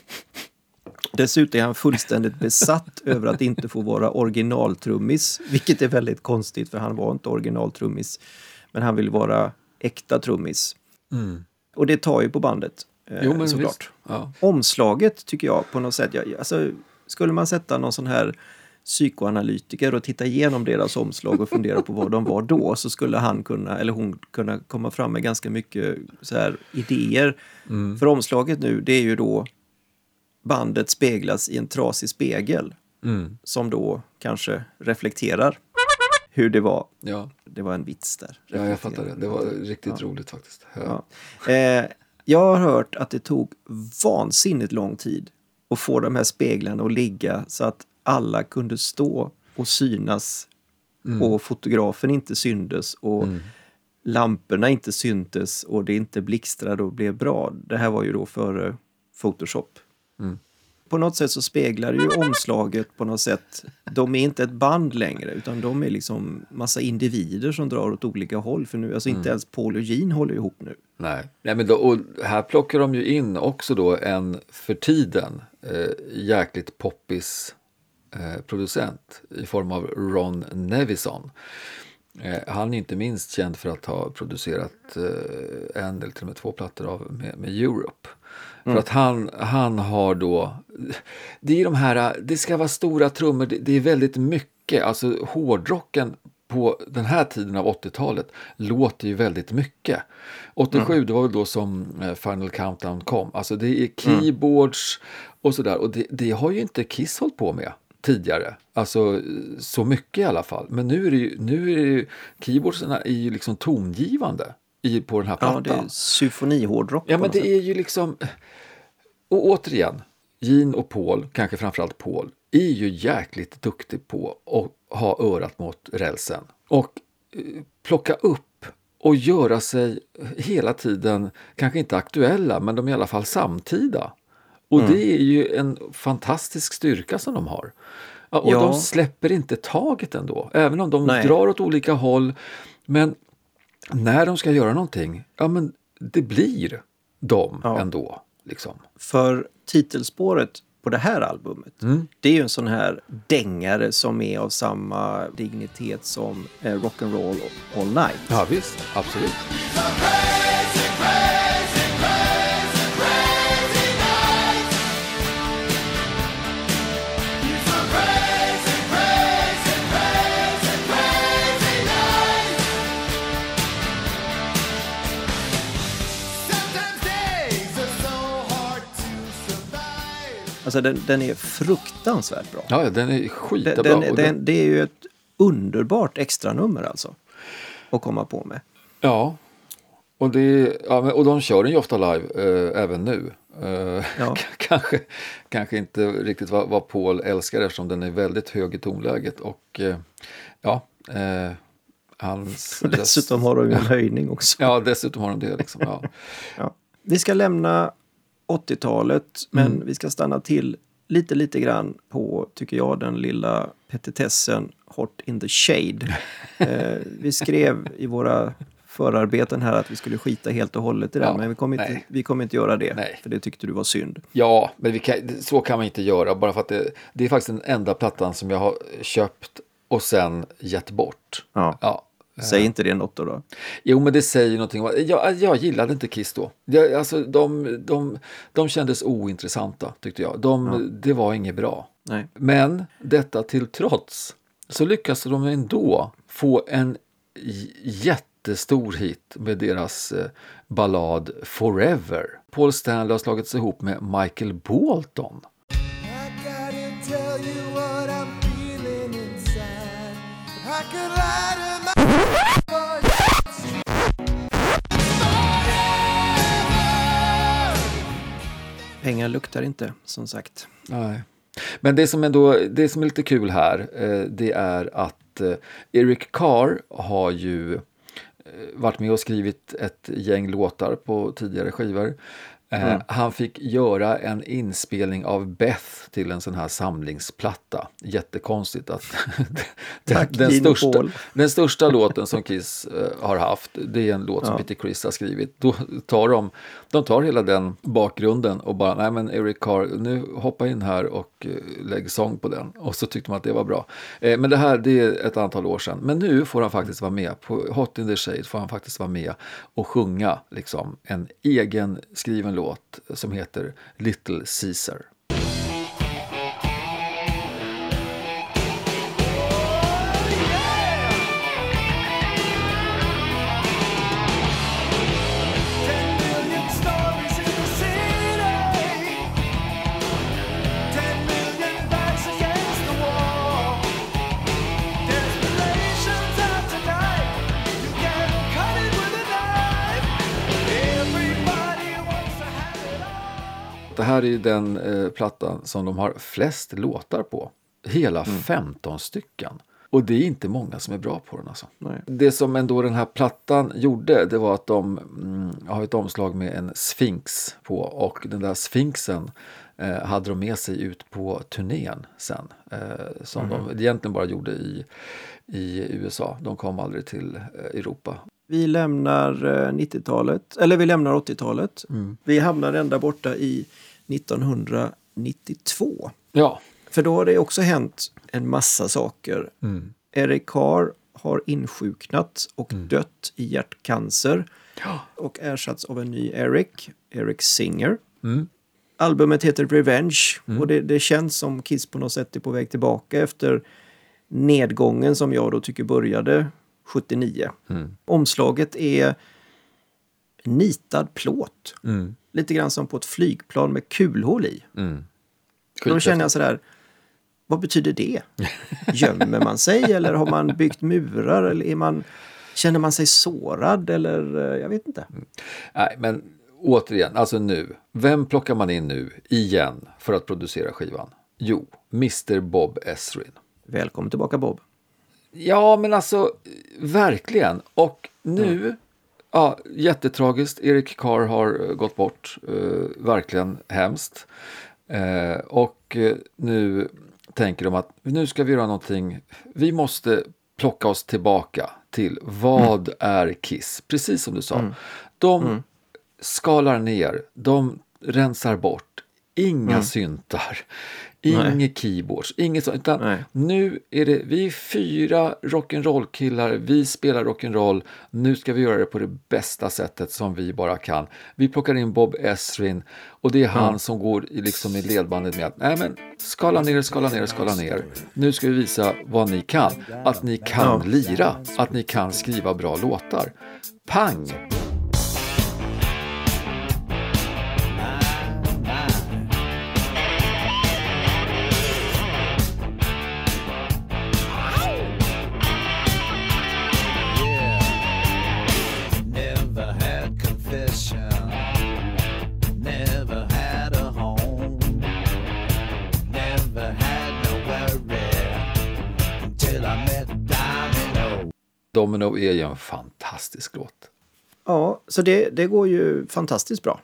Dessutom är han fullständigt [laughs] besatt över att inte få vara originaltrummis, vilket är väldigt konstigt för han var inte originaltrummis. Men han vill vara äkta trummis. Och det tar ju på bandet, eh, Jo, men såklart. Ja. Omslaget tycker jag på något sätt, jag, alltså, skulle man sätta någon sån här psykoanalytiker och titta igenom deras omslag och fundera på vad de var då så skulle han kunna, eller hon kunna komma fram med ganska mycket så här idéer. För omslaget nu det är ju då bandet speglas i en trasig spegel Mm. som då kanske reflekterar hur det var. Ja. Det var en vits där. ja, jag fattar det. Det var riktigt roligt faktiskt. Ja. Ja. Eh, jag har hört att det tog vansinnigt lång tid att få de här speglarna att ligga så att alla kunde stå och synas och fotografen inte syndes och lamporna inte syntes och det inte blixtrade och blev bra. Det här var ju då före Photoshop. På något sätt så speglar ju omslaget på något sätt, de är inte ett band längre utan de är liksom massa individer som drar åt olika håll. För nu, alltså inte ens Paul och Gene håller ihop nu. Nej, Nej men då, och här plockar de ju in också då en för tiden eh, jäkligt poppis producent i form av Ron Nevison. Eh, han är inte minst känd för att ha producerat eh, en eller till och med två plattor av, med, med Europe. För att han, han har då, det är de här, det ska vara stora trummor, det, det är väldigt mycket, alltså hårdrocken på den här tiden av 80-talet låter ju väldigt mycket. 87 det var väl då som eh, Final Countdown kom. Alltså det är keyboards och sådär. Och det, det har ju inte Kiss hållit på med tidigare. Alltså så mycket i alla fall. Men nu är det ju, nu är det ju keyboardsen är ju liksom tongivande i, på den här Ja, plattan. det är symfonihårdrock. Ja, men det sätt. är ju liksom... Och återigen, Gene och Paul, kanske framförallt Paul, är ju jäkligt duktig på att ha örat mot rälsen. Och eh, plocka upp och göra sig hela tiden, kanske inte aktuella, men de är i alla fall samtida. Och Mm. det är ju en fantastisk styrka som de har. Och Ja. de släpper inte taget ändå, även om de Nej. drar åt olika håll. Men när de ska göra någonting, ja men det blir de Ja. ändå. Liksom. För titelspåret på det här albumet, Mm. det är ju en sån här dängare som är av samma dignitet som eh, Rock'n'Roll All Night. Ja visst, absolut. Alltså den, den är fruktansvärt bra. Ja, den är skitbra. den, den- den, det är ju ett underbart extra nummer alltså. Att komma på med. Ja, och, det, ja, och de kör den ju ofta live eh, även nu. Eh, Ja. [laughs] kanske, kanske inte riktigt vad, vad Paul älskar eftersom den är väldigt hög i tonläget. Och eh, ja, eh, hans... [laughs] Dessutom har de ju en höjning också. Ja, dessutom har de det. Liksom, ja. [laughs] Ja. Vi ska lämna 80-talet, men Mm. vi ska stanna till lite, lite grann på, tycker jag, den lilla petitessen Hot in the Shade. [laughs] eh, vi skrev i våra förarbeten här att vi skulle skita helt och hållet i det, Ja, men vi kommer, inte, vi kommer inte göra det, Nej. för det tyckte du var synd. Ja, men kan, så kan man inte göra. Bara för att det, det är faktiskt den enda plattan som jag har köpt och sen gett bort. Ja. Ja. Säg inte det något då. då. Jo, men det säger någonting. Jag, jag gillade inte Kiss då. Jag, alltså, de, de, de kändes ointressanta, tyckte jag. De, Det var inget bra. Nej. Men detta till trots så lyckas de ändå få en jättestor hit med deras eh, ballad Forever. Paul Stanley har slagits ihop med Michael Bolton. I Pengar luktar inte, som sagt. Nej. Men det som, ändå, det som är lite kul här, eh, det är att eh, Eric Carr har ju eh, varit med och skrivit ett gäng låtar på tidigare skivor. Eh, Han fick göra en inspelning av Beth till en sån här samlingsplatta. Jättekonstigt att [laughs] den, den, största, den största låten som Kiss eh, har haft, det är en låt som Ja. Peter Criss har skrivit. Då tar de, de tar hela den bakgrunden och bara, nej men Eric Carr, nu hoppa in här och eh, lägg sång på den. Och så tyckte man att det var bra. Eh, men det här, det är ett antal år sedan. Men nu får han faktiskt vara med, på Hot in the Shade får han faktiskt vara med och sjunga liksom en egen skriven låt som heter Little Caesar. Det här är ju den eh, plattan som de har flest låtar på. Hela 15 stycken. Och det är inte många som är bra på den alltså. Nej. Det som ändå den här plattan gjorde, det var att de mm, har ett omslag med en sfinx på och den där sfinxen eh, hade de med sig ut på turnén sen. Eh, som de egentligen bara gjorde i, i USA. De kom aldrig till eh, Europa. Vi lämnar eh, 90-talet, eller vi lämnar 80-talet. Vi hamnar ända borta i 1992. Ja, För då har det också hänt en massa saker. Eric Carr har insjuknat och dött i hjärtcancer och ersatts av en ny Eric, Eric Singer. Albumet heter Revenge och det, det känns som Kiss på något sätt är på väg tillbaka efter nedgången som jag då tycker började 79. Omslaget är nitad plåt. Lite grann som på ett flygplan med kulhål i. Då känner jag sådär, vad betyder det? Gömmer man sig eller har man byggt murar? Eller är man, känner man sig sårad eller eh, jag vet inte. Nej, men återigen, alltså nu. Vem plockar man in nu igen för att producera skivan? Jo, Mr Bob Esrin. Välkommen tillbaka Bob. Ja, men alltså verkligen. Och nu, ja, jättetragiskt. Erik Carr har eh, gått bort. Eh, verkligen hemskt. Eh, och eh, nu tänker de att nu ska vi göra någonting. Vi måste plocka oss tillbaka till vad är Kiss? Precis som du sa. De skalar ner, de rensar bort. Inga syntar, inga keyboards, inget sånt. Utan Nej. nu är det, vi är fyra rock'n'roll-killar, vi spelar rock'n'roll. Nu ska vi göra det på det bästa sättet som vi bara kan. Vi plockar in Bob Esrin och det är han som går i, liksom i ledbandet med att nej men skala ner, skala ner, skala ner. Nu ska vi visa vad ni kan. Att ni kan lira, att ni kan skriva bra låtar. Pang! Domino är ju en fantastisk låt. Ja, så det, det går ju fantastiskt bra.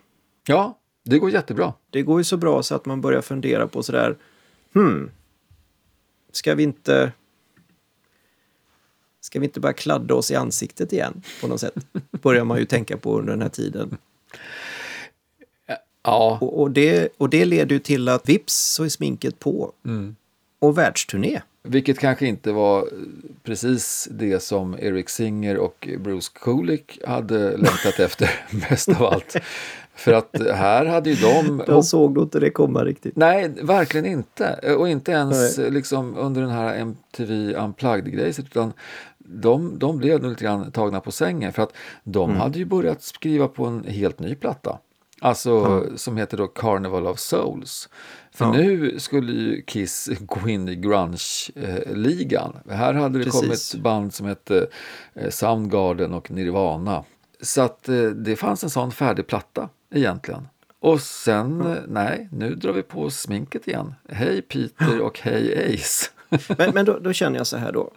Ja, det går jättebra. Det går ju så bra så att man börjar fundera på sådär, hmm, ska vi inte Ska vi inte börja kladda oss i ansiktet igen på något sätt? [laughs] Börjar man ju tänka på under den här tiden. Ja, Och, och, det, och det leder ju till att vips så är sminket på. Och världsturné. vilket kanske inte var precis det som Eric Singer och Bruce Kulick hade längtat [laughs] efter mest av allt. För att här hade ju de... [laughs] De såg nog inte det komma riktigt. Nej, verkligen inte. Och inte ens liksom under den här MTV Unplugged-grejen. Utan de, de blev nog lite grann tagna på sängen. För att de hade ju börjat skriva på en helt ny platta. Alltså som heter då Carnival of Souls. För Ja. nu skulle ju Kiss [laughs] gå in i grunge-ligan. Här hade det Precis. kommit band som hette eh, Soundgarden och Nirvana. Så att eh, det fanns en sån färdig platta egentligen. Och sen, eh, nej, nu drar vi på sminket igen. Hej Peter och hej Ace. Men, men då, då känner jag så här då.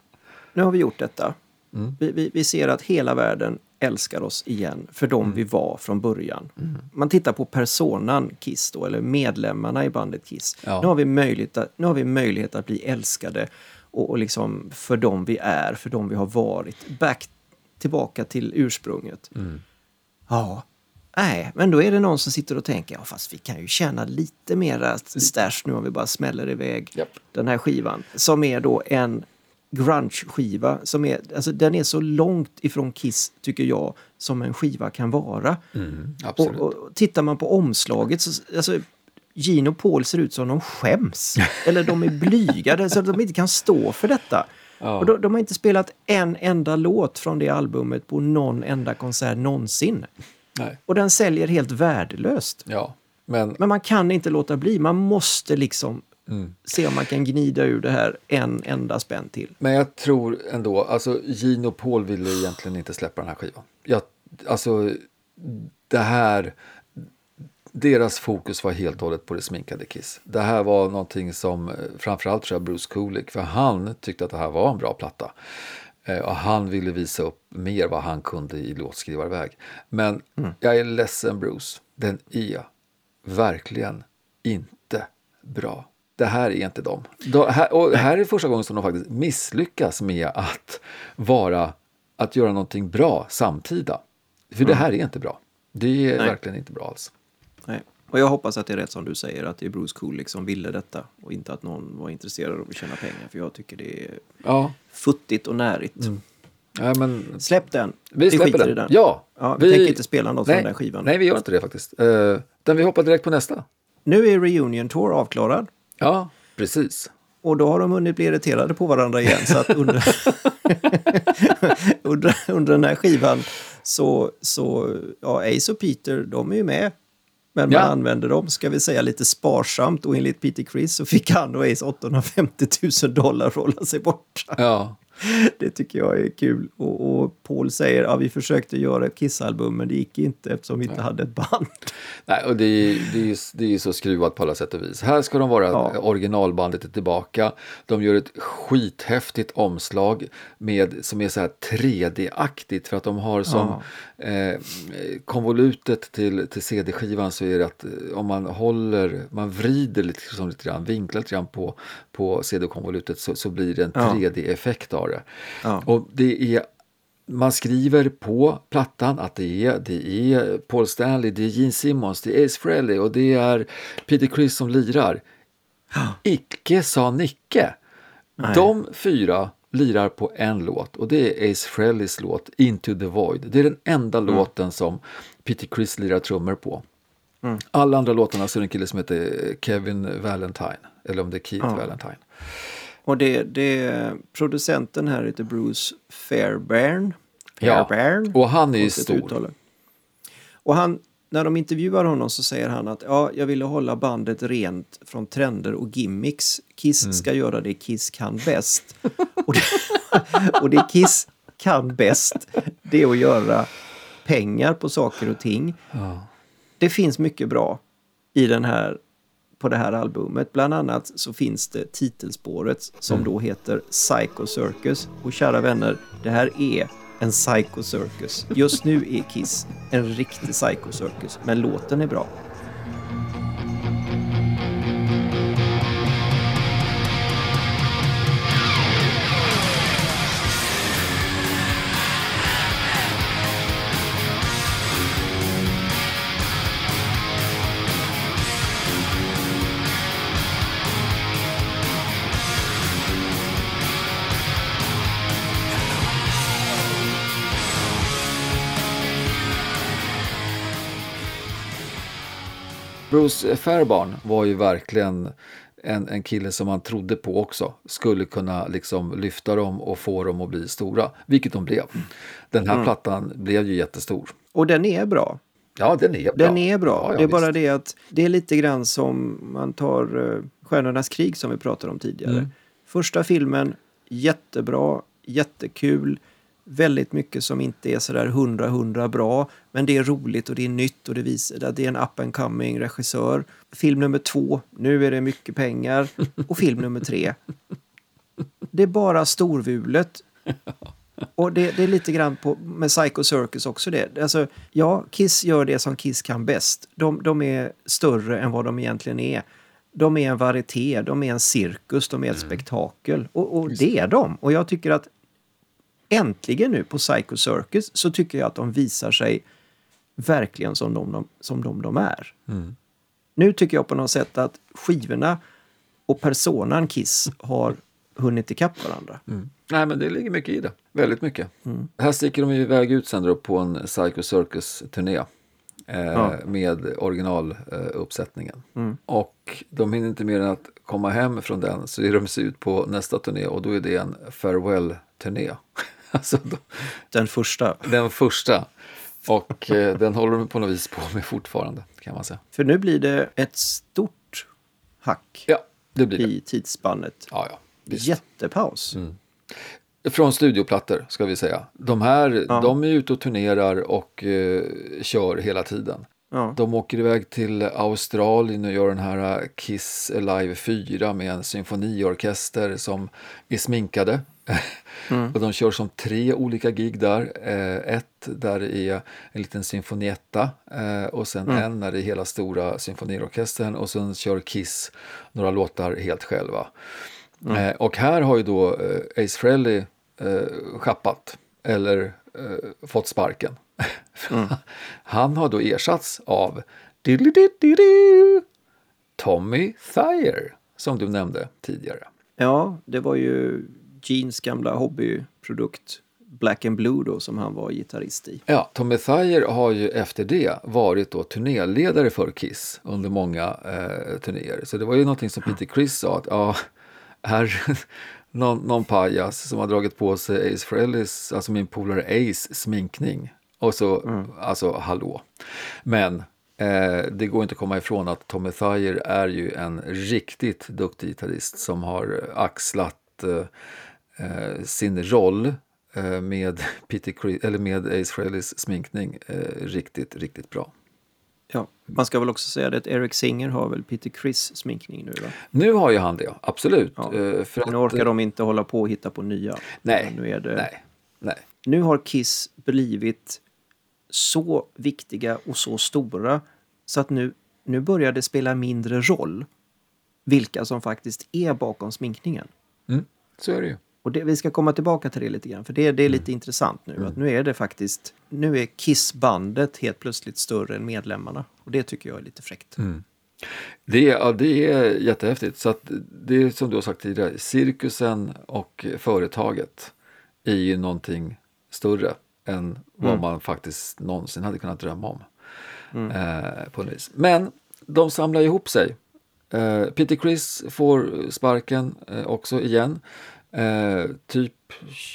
Nu har vi gjort detta. Vi, vi, vi ser att hela världen älskar oss igen för de vi var från början. Man tittar på personan Kiss då, eller medlemmarna i bandet Kiss. Ja. Nu, har vi möjlighet att, nu har vi möjlighet att bli älskade och, och liksom för de vi är, för de vi har varit. Back tillbaka till ursprunget. Ja, nej, men då är det någon som sitter och tänker, ja fast vi kan ju tjäna lite mera stash nu om vi bara smäller iväg Japp. den här skivan. Som är då en grunge-skiva. Som är, alltså, den är så långt ifrån Kiss, tycker jag, som en skiva kan vara. Absolut. Och, och tittar man på omslaget så alltså, Gino och Paul ser ut som de skäms. [laughs] Eller de är blygade så att de inte kan stå för detta. Ja. Och de, de har inte spelat en enda låt från det albumet på någon enda konsert någonsin. Nej. Och den säljer helt värdelöst. Ja, men Men man kan inte låta bli. Man måste liksom se om man kan gnida ur det här en enda spänn till. Men jag tror ändå, alltså Gino Paul ville egentligen inte släppa den här skivan. Jag, alltså, det här, deras fokus var helt och hållet på det sminkade Kiss. Det här var någonting som, eh, framförallt tror jag Bruce Kulick, för han tyckte att det här var en bra platta. Eh, Och han ville visa upp mer vad han kunde i låtskrivarväg. Men jag är ledsen Bruce, den är verkligen inte bra. Det här är inte dem. De, här, och här är första gången som de faktiskt misslyckas med att vara, att göra någonting bra samtida. För det här är inte bra. Det är Nej. verkligen inte bra alls. Nej. Och jag hoppas att det är rätt som du säger, att det är Bruce Kulick som ville detta och inte att någon var intresserad av att tjäna pengar. För jag tycker det är Ja, futtigt och närigt. ja men Släpp den. vi släpper skiter den. i den. Ja, Ja, vi tänker inte spela något från den skivan. Nej, vi gör inte det faktiskt. Uh, vi hoppar direkt på nästa. Nu är Reunion Tour avklarad. Ja, precis. Och då har de hunnit bli irriterade på varandra igen. Så att under, [laughs] under, under den här skivan så, så ja, Ace och Peter, de är ju med. Men man Ja. använder dem, ska vi säga, lite sparsamt. Och enligt Peter Criss så fick han och Ace 850 000 dollar för att hålla sig borta. Ja, [laughs] Det tycker jag är kul. Och, och Paul säger att ja, vi försökte göra ett Kiss-album men det gick inte eftersom vi inte hade ett band. [laughs] Nej, och det är, det, är, det är så skruvat på alla sätt och vis. Här ska de vara, Ja. originalbandet är tillbaka. De gör ett skithäftigt omslag med, som är så här 3D-aktigt för att de har som eh, konvolutet till, till CD-skivan så är det att eh, om man håller, man vrider lite, liksom lite grann, vinklar lite grann på, på CD-konvolutet så, så blir det en Ja. 3D-effekt av det. Ja. Och det är man skriver på plattan att det är, det är Paul Stanley, det är Gene Simmons, det är Ace Frehley och det är Peter Criss som lirar. Icke sa Nicke. De fyra lirar på en låt och det är Ace Frehleys låt Into the Void. Det är den enda låten som Peter Criss lirar trummor på. Alla andra låtarna så är det en kille som heter Kevin Valentine, eller om det är Keith Valentine. Och det, det, producenten här heter Bruce Fairbairn. Ja, Fairbairn. och han är ju stor. uttal. Och han, när de intervjuar honom så säger han att ja, jag ville hålla bandet rent från trender och gimmicks. Kiss Mm. ska göra det Kiss kan bäst. [laughs] och, det, [laughs] och det Kiss kan bäst, det är att göra pengar på saker och ting. Det finns mycket bra i den här på det här albumet. Bland annat så finns det titelspåret som då heter Psycho Circus. Och kära vänner, det här är en Psycho Circus. Just nu är Kiss en riktig Psycho Circus, men låten är bra. Bruce Fairbairn var ju verkligen en, en kille som man trodde på också skulle kunna liksom lyfta dem och få dem att bli stora, vilket de blev. Den här plattan blev ju jättestor. Och den är bra. Ja, den är bra. Den är bra. Ja, ja, det är bara visst. det att det är lite grann som man tar uh, Stjärnornas krig som vi pratade om tidigare. Mm. Första filmen, jättebra, jättekul. Väldigt mycket som inte är sådär hundra hundra bra. Men det är roligt och det är nytt och det visar att det är en up and coming regissör. Film nummer två, nu är det mycket pengar. [laughs] Och film nummer tre, det är bara storvulet. Och det, det är lite grann på, med Psycho Circus också det. Alltså, ja, Kiss gör det som Kiss kan bäst. De, de är större än vad de egentligen är. De är en varieté, de är en cirkus, de är ett spektakel. Och, och det är de. Och jag tycker att äntligen nu på Psycho Circus så tycker jag att de visar sig verkligen som de, de, som de, de är. Nu tycker jag på något sätt att skivorna och personan Kiss har hunnit ikapp varandra. Nej, men det ligger mycket i det. Väldigt mycket. Mm. Här sticker de ju iväg ut sen då på en Psycho Circus-turné. Eh, Ja. Med originaluppsättningen. Mm. Och de hinner inte mer än att komma hem från den så ger de sig ut på nästa turné och då är det en farewell-turné. Alltså de, Den första. den första. Och eh, den håller de på något vis på med fortfarande kan man säga. För nu blir det ett stort hack Ja, det blir det. i tidsspannet. Ja, ja. Visst. Jättepaus. Från studioplattor ska vi säga. De här, Ja. de är ute och turnerar och eh, kör hela tiden. Ja. De åker iväg till Australien och gör den här eh, Kiss Live 4 med en symfoniorkester som är sminkade. [laughs] och de kör som tre olika gig där. Eh, ett där det är en liten symfonietta eh, och sen en när det är hela stora symfoniorkestern och sen kör Kiss några låtar helt själva. Eh, och här har ju då eh, Ace Frehley eh, schappat eller eh, fått sparken. [laughs] Han har då ersatts av Tommy Thayer som du nämnde tidigare. ja, det var ju Genes gamla hobbyprodukt Black and Blue då som han var gitarrist i. Ja, Tommy Thayer har ju efter det varit då turnéledare för Kiss under många eh, turnéer. Så det var ju någonting som Peter Criss sa att ja, är [laughs] någon, någon pajas som har dragit på sig Ace Frehley's, alltså min polare Ace sminkning. Och så, alltså hallå. Men eh, det går inte att komma ifrån att Tommy Thayer är ju en riktigt duktig gitarrist som har axlat eh, eh, sin roll eh, med, [laughs] Peter Chris, eller med Ace Frehley's sminkning eh, riktigt, riktigt bra. Ja. Man ska väl också säga det att Eric Singer har väl Peter Criss sminkning nu då? Nu har ju han det, absolut. Ja. För Nu att, orkar de inte hålla på och hitta på nya. Nej, Nu, är det, nej, nej. nu har Kiss blivit så viktiga och så stora så att nu, nu börjar det spela mindre roll vilka som faktiskt är bakom sminkningen. Mm, så är det ju. Och det, vi ska komma tillbaka till det lite grann, för det, det är lite intressant nu. Att nu är det faktiskt, nu är Kiss-bandet helt plötsligt större än medlemmarna. Och det tycker jag är lite fräckt. Det, är- ja, det är jättehäftigt. Så det är som du har sagt tidigare, cirkusen och företaget är ju någonting större än vad man faktiskt någonsin hade kunnat drömma om. Eh, på vis. Men de samlar ihop sig. Eh, Peter Criss får sparken eh, också igen. Eh, typ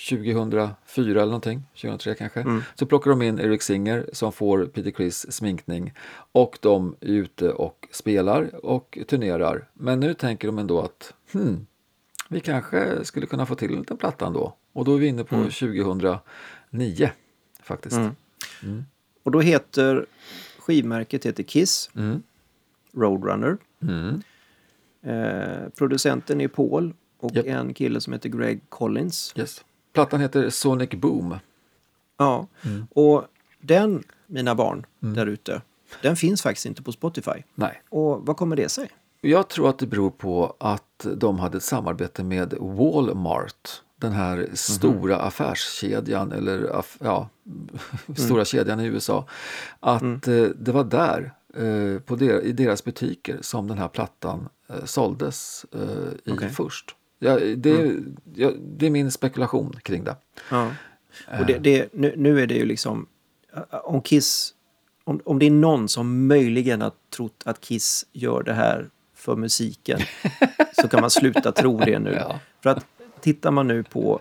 2004 eller någonting, 2003 kanske. Så plockar de in Eric Singer som får Peter Criss sminkning och de är ute och spelar och turnerar. Men nu tänker de ändå att hmm, vi kanske skulle kunna få till en liten platta ändå. Och då är vi inne på 2009 faktiskt. Och då heter skivmärket heter Kiss, Mm. Roadrunner. Mm. Eh, producenten är Paul och Japp. en kille som heter Greg Collins. Yes. Plattan heter Sonic Boom. Ja, Mm. och den, mina barn där ute, den finns faktiskt inte på Spotify. Nej. Och vad kommer det sig? Jag tror att det beror på att de hade ett samarbete med Walmart. Den här stora affärskedjan, eller aff, ja, [laughs] stora kedjan i USA. Att eh, det var där, eh, på der, i deras butiker, som den här plattan eh, såldes eh, i Okej. först. Ja, det, ja, det är min spekulation kring det. Ja. Och det, det, nu, nu är det ju liksom, eh, om Kiss, om, om det är någon som möjligen har trott att Kiss gör det här för musiken [laughs] så kan man sluta tro det nu. För att tittar man nu på,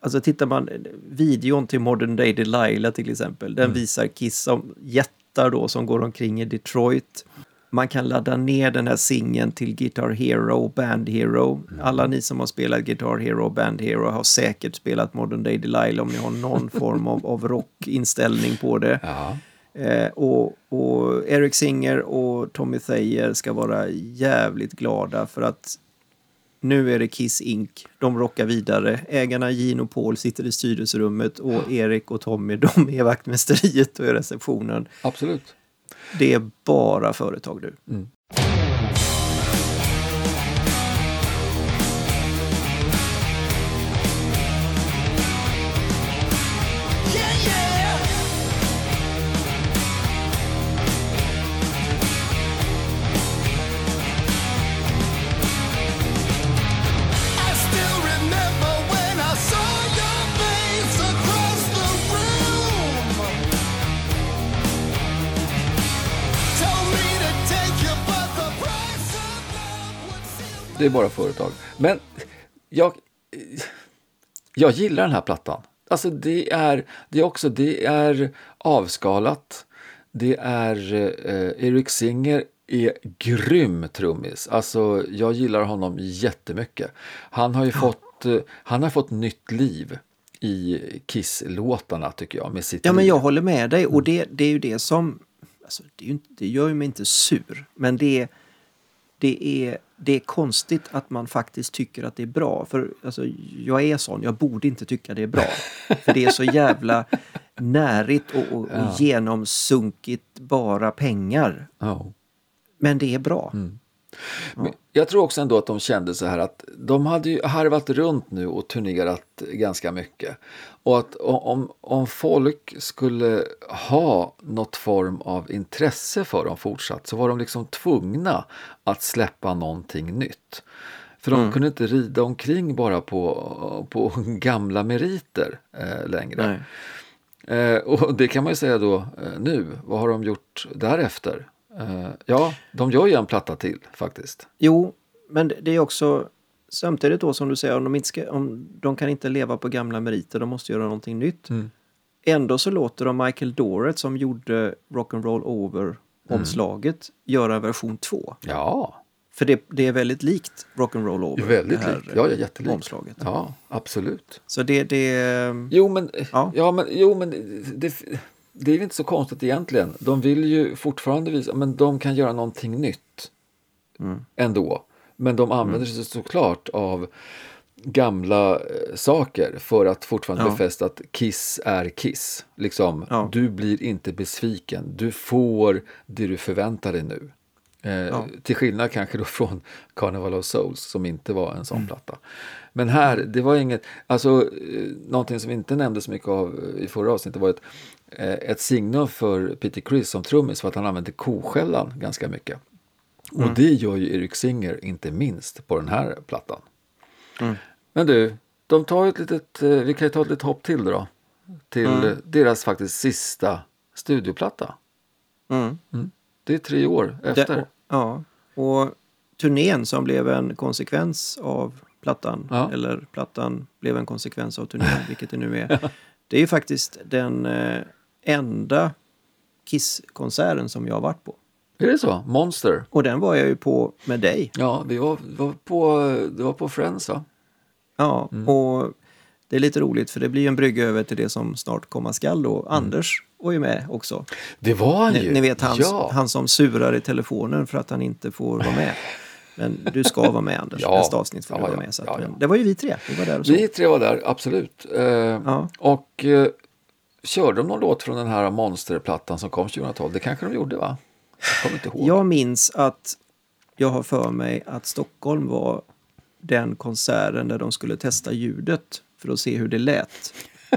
alltså tittar man, videon till Modern Day Delilah till exempel, den visar Kiss som jättar då som går omkring i Detroit. Man kan ladda ner den här singeln till Guitar Hero och Band Hero. Alla ni som har spelat Guitar Hero och Band Hero har säkert spelat Modern Day Delilah om ni har någon [laughs] form av, av rockinställning på det. Ja. Eh, och, och Eric Singer och Tommy Thayer ska vara jävligt glada för att nu är det Kiss Inc. De rockar vidare. Ägarna Gene och Paul sitter i styrelserummet och Erik och Tommy de är vaktmästeriet och i receptionen. Absolut. Det är bara företag nu. Mm. Det är bara företag. Men jag, jag gillar den här plattan. Alltså det är, det är också, det är avskalat. Det är, eh, Eric Singer är grym trummis. Alltså jag gillar honom jättemycket. Han har ju fått, eh, han har fått nytt liv i Kiss-låtarna tycker jag. Med sitt Ja, men liv. jag håller med dig och det, det är ju det som... Alltså, det, är ju det gör ju mig inte sur, men det, det, är, det är konstigt att man faktiskt tycker att det är bra. För alltså, jag är sån, jag borde inte tycka det är bra. För det är så jävla närigt och, och, och genomsunkigt bara pengar. Ja. Men det är bra. Men jag tror också ändå att de kände så här att de hade ju harvat runt nu och turnerat ganska mycket. Och att om, om folk skulle ha något form av intresse för dem fortsatt så var de liksom tvungna att släppa någonting nytt. För de kunde inte rida omkring bara på, på [laughs] gamla meriter eh, längre. Eh, och det kan man ju säga då eh, nu. Vad har de gjort därefter? Eh, ja, de gör ju en platta till faktiskt. Jo, men det är också samtidigt då som du säger, om de, inte ska, om de kan inte leva på gamla meriter, de måste göra någonting nytt. Mm. Ändå så låter de Michael Dorrit som gjorde Rock'n'Roll Over omslaget göra version 2. Ja, För det, det är väldigt likt Rock'n'Roll Over. väldigt det här, likt. Ja, ja, jättelikt. Omslaget. ja, absolut. Så det, det... Jo, men, Ja. ja. men, jo, men det, det är ju inte så konstigt egentligen. De vill ju fortfarande visa, men de kan göra någonting nytt ändå. Men de använder sig såklart av gamla eh, saker för att fortfarande Ja. befästa att Kiss är Kiss. Liksom, Ja. Du blir inte besviken. Du får det du förväntar dig nu. Eh, Ja. Till skillnad kanske då från Carnival of Souls som inte var en sån Mm. platta. Men här, det var inget, alltså eh, någonting som inte nämnde så mycket av eh, i förra avsnittet var ett, eh, ett signum för Peter Criss som trummis för att han använde koskällan ganska mycket. Mm. Och det gör ju Eric Singer inte minst på den här plattan. Mm. Men du, de tar ett litet, eh, vi kan ju ta ett litet hopp till då. Till Mm. deras faktiskt sista studioplatta. Mm. Det är tre år efter. Det, ja, och turnén som blev en konsekvens av plattan, Ja. eller plattan blev en konsekvens av turnén, [laughs] vilket det nu är. Det är ju faktiskt den eh, enda Kiss-konserten som jag har varit på. Är det så? Monster? Och den var jag ju på med dig. Ja, vi var, var på, det var på Friends va? Ja, Mm. och det är lite roligt för det blir en brygga över till det som snart komma skall då. Mm. Anders var ju med också. Det var han Ni, ju! ni vet han, ja. han som surar i telefonen för att han inte får vara med. Men du ska vara med Anders, [laughs] Ja. nästa avsnitt får Ja, du vara ja. med. Så Ja, Det var ju vi tre, vi var där och så. Vi tre var där, absolut. Eh. Och eh, körde de någon låt från den här monsterplattan som kom 2012? Det kanske de gjorde va? Jag inte ihåg. Jag minns att jag har för mig att Stockholm var den konserten där de skulle testa ljudet för att se hur det lät. [laughs]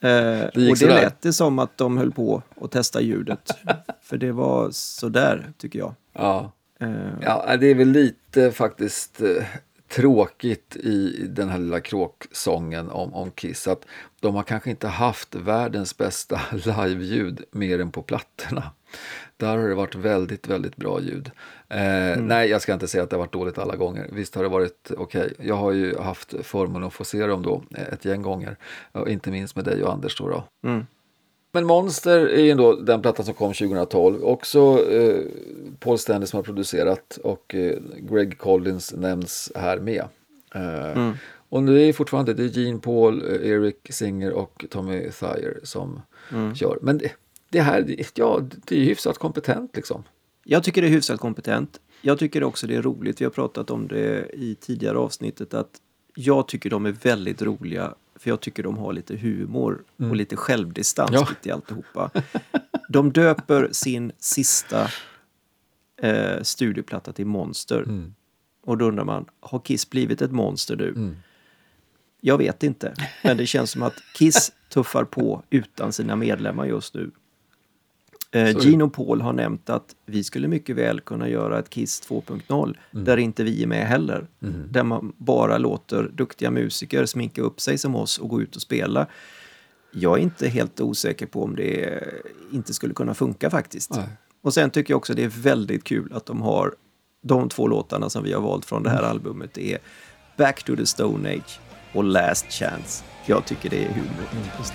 eh, gick och det lät det som att de höll på att testa ljudet. [laughs] för det var sådär, tycker jag. Ja. Eh, ja, det är väl lite faktiskt eh, tråkigt i den här lilla kråksången om, om Kiss att de har kanske inte haft världens bästa [laughs] live-ljud mer än på plattorna. Där har det varit väldigt, väldigt bra ljud. Eh, Nej, jag ska inte säga att det har varit dåligt alla gånger. Visst har det varit okej. Jag har ju haft förmånen att få se dem då ett gäng gånger. Inte minst med dig och Anders då. då. Mm. Men Monster är ju ändå den plattan som kom 2012. Också eh, Paul Stanley som har producerat och eh, Greg Collins nämns här med. Eh, Och nu är fortfarande det är Gene Paul, eh, Eric Singer och Tommy Thayer som kör. Men det, det här, ja, det är hyfsat kompetent liksom. Jag tycker det är hyfsat kompetent. Jag tycker också det är roligt. Vi har pratat om det i tidigare avsnittet att jag tycker de är väldigt roliga för jag tycker de har lite humor och lite självdistans Ja. i alltihopa. De döper sin sista eh, studioplatta till Monster. Och då undrar man, har Kiss blivit ett monster nu? Jag vet inte, men det känns som att Kiss tuffar på utan sina medlemmar just nu. Eh, och Paul har nämnt att vi skulle mycket väl kunna göra ett Kiss 2.0 där inte vi är med heller. Där man bara låter duktiga musiker sminka upp sig som oss och gå ut och spela. Jag är inte helt osäker på om det inte skulle kunna funka faktiskt. Nej. Och sen tycker jag också det är väldigt kul att de har de två låtarna som vi har valt från det här albumet. Det är Back to the Stone Age och Last Chance. Jag tycker det är humor. Och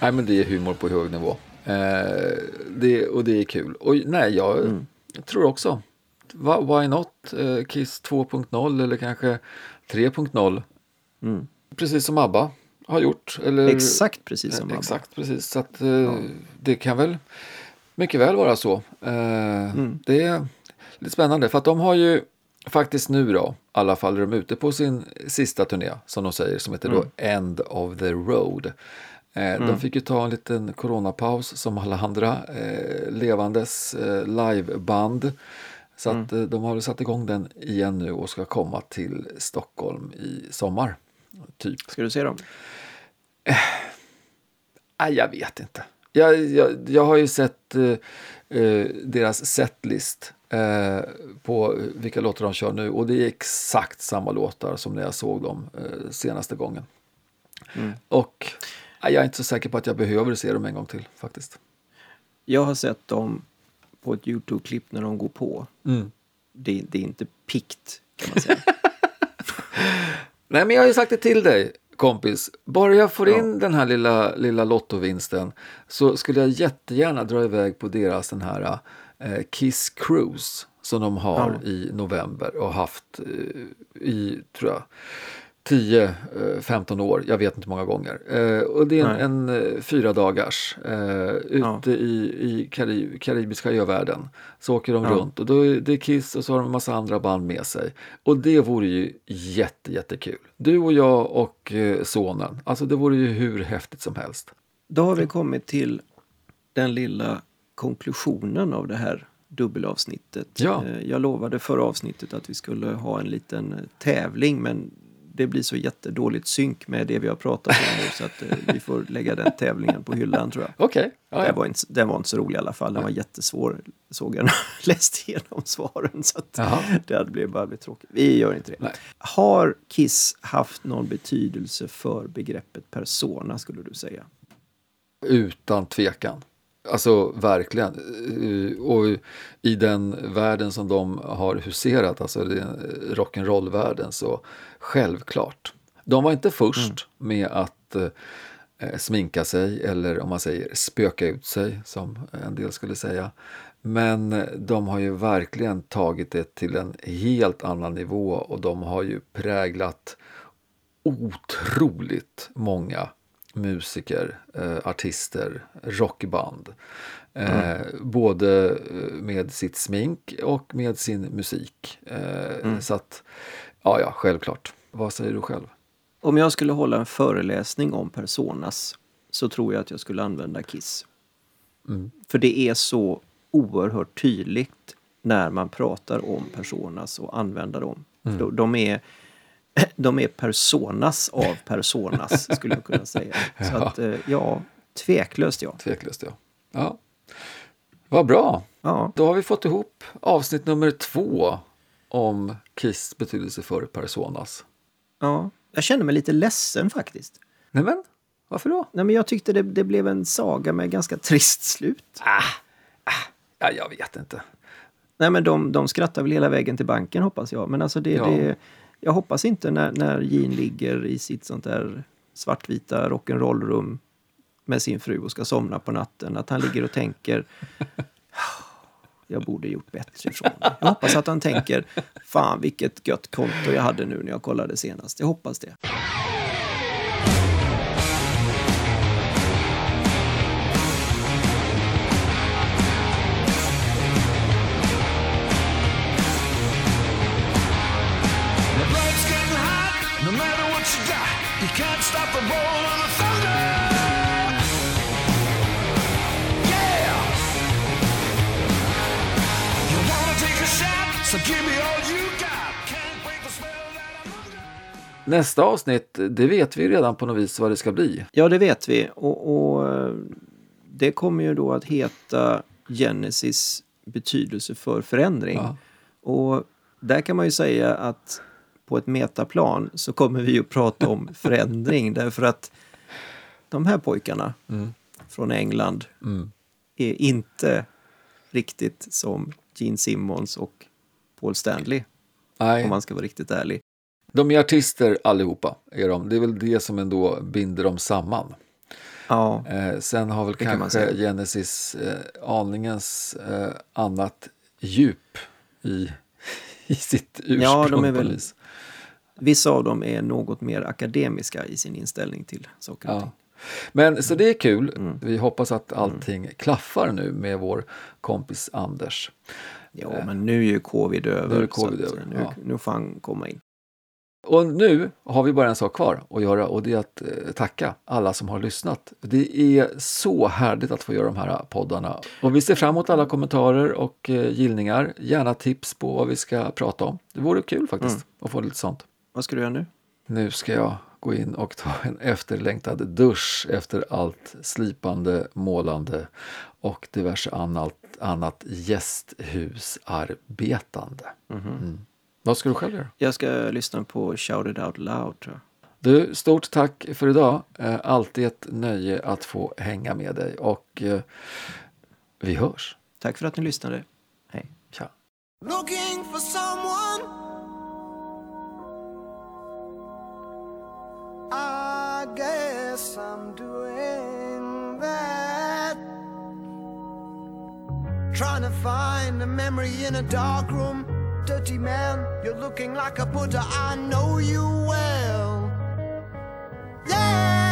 Nej, men det är humor på hög nivå. Eh, det, och det är kul. Och nej, jag Mm. tror också. Why not? Eh, Kiss 2.0 eller kanske 3.0. Precis som ABBA har gjort. Eller, Mm. Exakt precis som Eh, ABBA. Exakt, precis. Så att, eh, det kan väl mycket väl vara så. Mm. Det är lite spännande för att de har ju faktiskt nu då, i alla fall är de ute på sin sista turné som de säger som heter Mm. då End of the Road. Eh, De fick ju ta en liten coronapaus som alla andra eh, levandes eh, liveband. Så att Mm. eh, de har satt igång den igen nu och ska komma till Stockholm i sommar. Typ. Ska du se dem? Nej, jag vet inte. Jag, jag, jag har ju sett eh, eh, deras setlist eh, på vilka låtar de kör nu och det är exakt samma låtar som när jag såg dem eh, senaste gången. Och nej, jag är inte så säker på att jag behöver se dem en gång till faktiskt. Jag har sett dem på ett Youtube-klipp när de går på. Det, det är inte pikt kan man säga. [laughs] Nej, men jag har ju sagt det till dig, kompis. Bara jag får in den här lilla, lilla lottovinsten så skulle jag jättegärna dra iväg på deras den här eh, Kiss Cruise som de har i november och haft eh, i, tror jag, 10-15 år, jag vet inte många gånger. Eh, och det är en, en eh, fyra dagars eh, ute i, i Karib, karibiska övärlden. Så åker de Ja. runt och då är det Kiss och så har de en massa andra band med sig. Och det vore ju jätte, jättekul. Du och jag och eh, sonen, alltså det vore ju hur häftigt som helst. Då har vi kommit till den lilla konklusionen av det här dubbelavsnittet. Ja. Eh, Jag lovade förra avsnittet att vi skulle ha en liten eh, tävling men det blir så jättedåligt synk med det vi har pratat om nu så att eh, vi får lägga den tävlingen på hyllan tror jag. Okej, ja, Den, ja. var inte, den var inte så rolig i alla fall. Den var jättesvår såg jag när jag läste igenom svaren. Så att Jaha. det hade blivit, bara blivit tråkigt. Vi gör inte det. Nej. Har Kiss haft någon betydelse för begreppet persona skulle du säga? Utan tvekan. Alltså verkligen. Eh, Och i den världen som de har huserat, alltså den rock'n'roll-världen, så självklart. De var inte först med att eh, sminka sig eller om man säger spöka ut sig som en del skulle säga. Men eh, de har ju verkligen tagit det till en helt annan nivå och de har ju präglat otroligt många musiker, eh, artister, rockband. Eh, Både eh, med sitt smink och med sin musik. Eh, Så att, ja, ja, självklart. Vad säger du själv? Om jag skulle hålla en föreläsning om personas så tror jag att jag skulle använda Kiss. För det är så oerhört tydligt när man pratar om personas och använder dem. De- De är, [clears throat] de är personas av personas [laughs] skulle jag kunna säga. Så att eh, ja, tveklöst ja. Tveklöst, ja. ja. Vad bra! ja. Då har vi fått ihop avsnitt nummer två om Kiss betydelse för personas. ja. Jag känner mig lite ledsen faktiskt. Nej men, varför då? Nej, men jag tyckte det, det blev en saga med ganska trist slut. Ja, jag vet inte. Nej, men de, de skrattar väl hela vägen till banken hoppas jag. Men alltså det, Ja. det, jag hoppas inte när, när Gene ligger i sitt sånt där svartvita rock'n'roll-rum med sin fru och ska somna på natten, att han ligger och tänker [laughs] jag borde gjort bättre ifrån mig. Jag hoppas att han tänker fan vilket gött konto jag hade nu när jag kollade senast. Jag hoppas det. Nästa avsnitt, det vet vi redan på något vis vad det ska bli. Ja, det vet vi. Och, och det kommer ju då att heta Genesis betydelse för förändring. Ja. Och där kan man ju säga att på ett metaplan så kommer vi ju prata om [laughs] förändring därför att de här pojkarna från England är inte riktigt som Gene Simmons och Paul Stanley Nej, om man ska vara riktigt ärlig. De är artister allihopa. Är de. Det är väl det som ändå binder dem samman. Ja, Eh, sen har väl kanske. Genesis eh, aningens eh, annat djup i, [laughs] i sitt ursprung. Ja, de är på väl- något vis. vissa av dem är något mer akademiska i sin inställning till saker och Ja. ting. Men så det är kul. Mm. Vi hoppas att allting klaffar nu med vår kompis Anders. Ja, men nu är ju covid över. Nu är covid över, Nu, ja. nu får han komma in. Och nu har vi bara en sak kvar att göra och det är att eh, tacka alla som har lyssnat. Det är så härligt att få göra de här poddarna. Och vi ser fram emot alla kommentarer och eh, gillningar. Gärna tips på vad vi ska prata om. Det vore kul faktiskt Mm. att få lite sånt. Vad ska du göra nu? Nu ska jag gå in och ta en efterlängtad dusch efter allt slipande, målande och diverse annat, annat gästhusarbetande. Mm. Vad ska du själv göra? Jag ska lyssna på Shout It Out Loud tror jag. Du, stort tack för idag. Eh, alltid ett nöje att få hänga med dig och eh, vi hörs. Tack för att ni lyssnade. Hej. Tja. Looking for someone. I guess I'm doing that. Trying to find a memory in a dark room. dirty man. You're looking like a Buddha, I know you well. Yeah!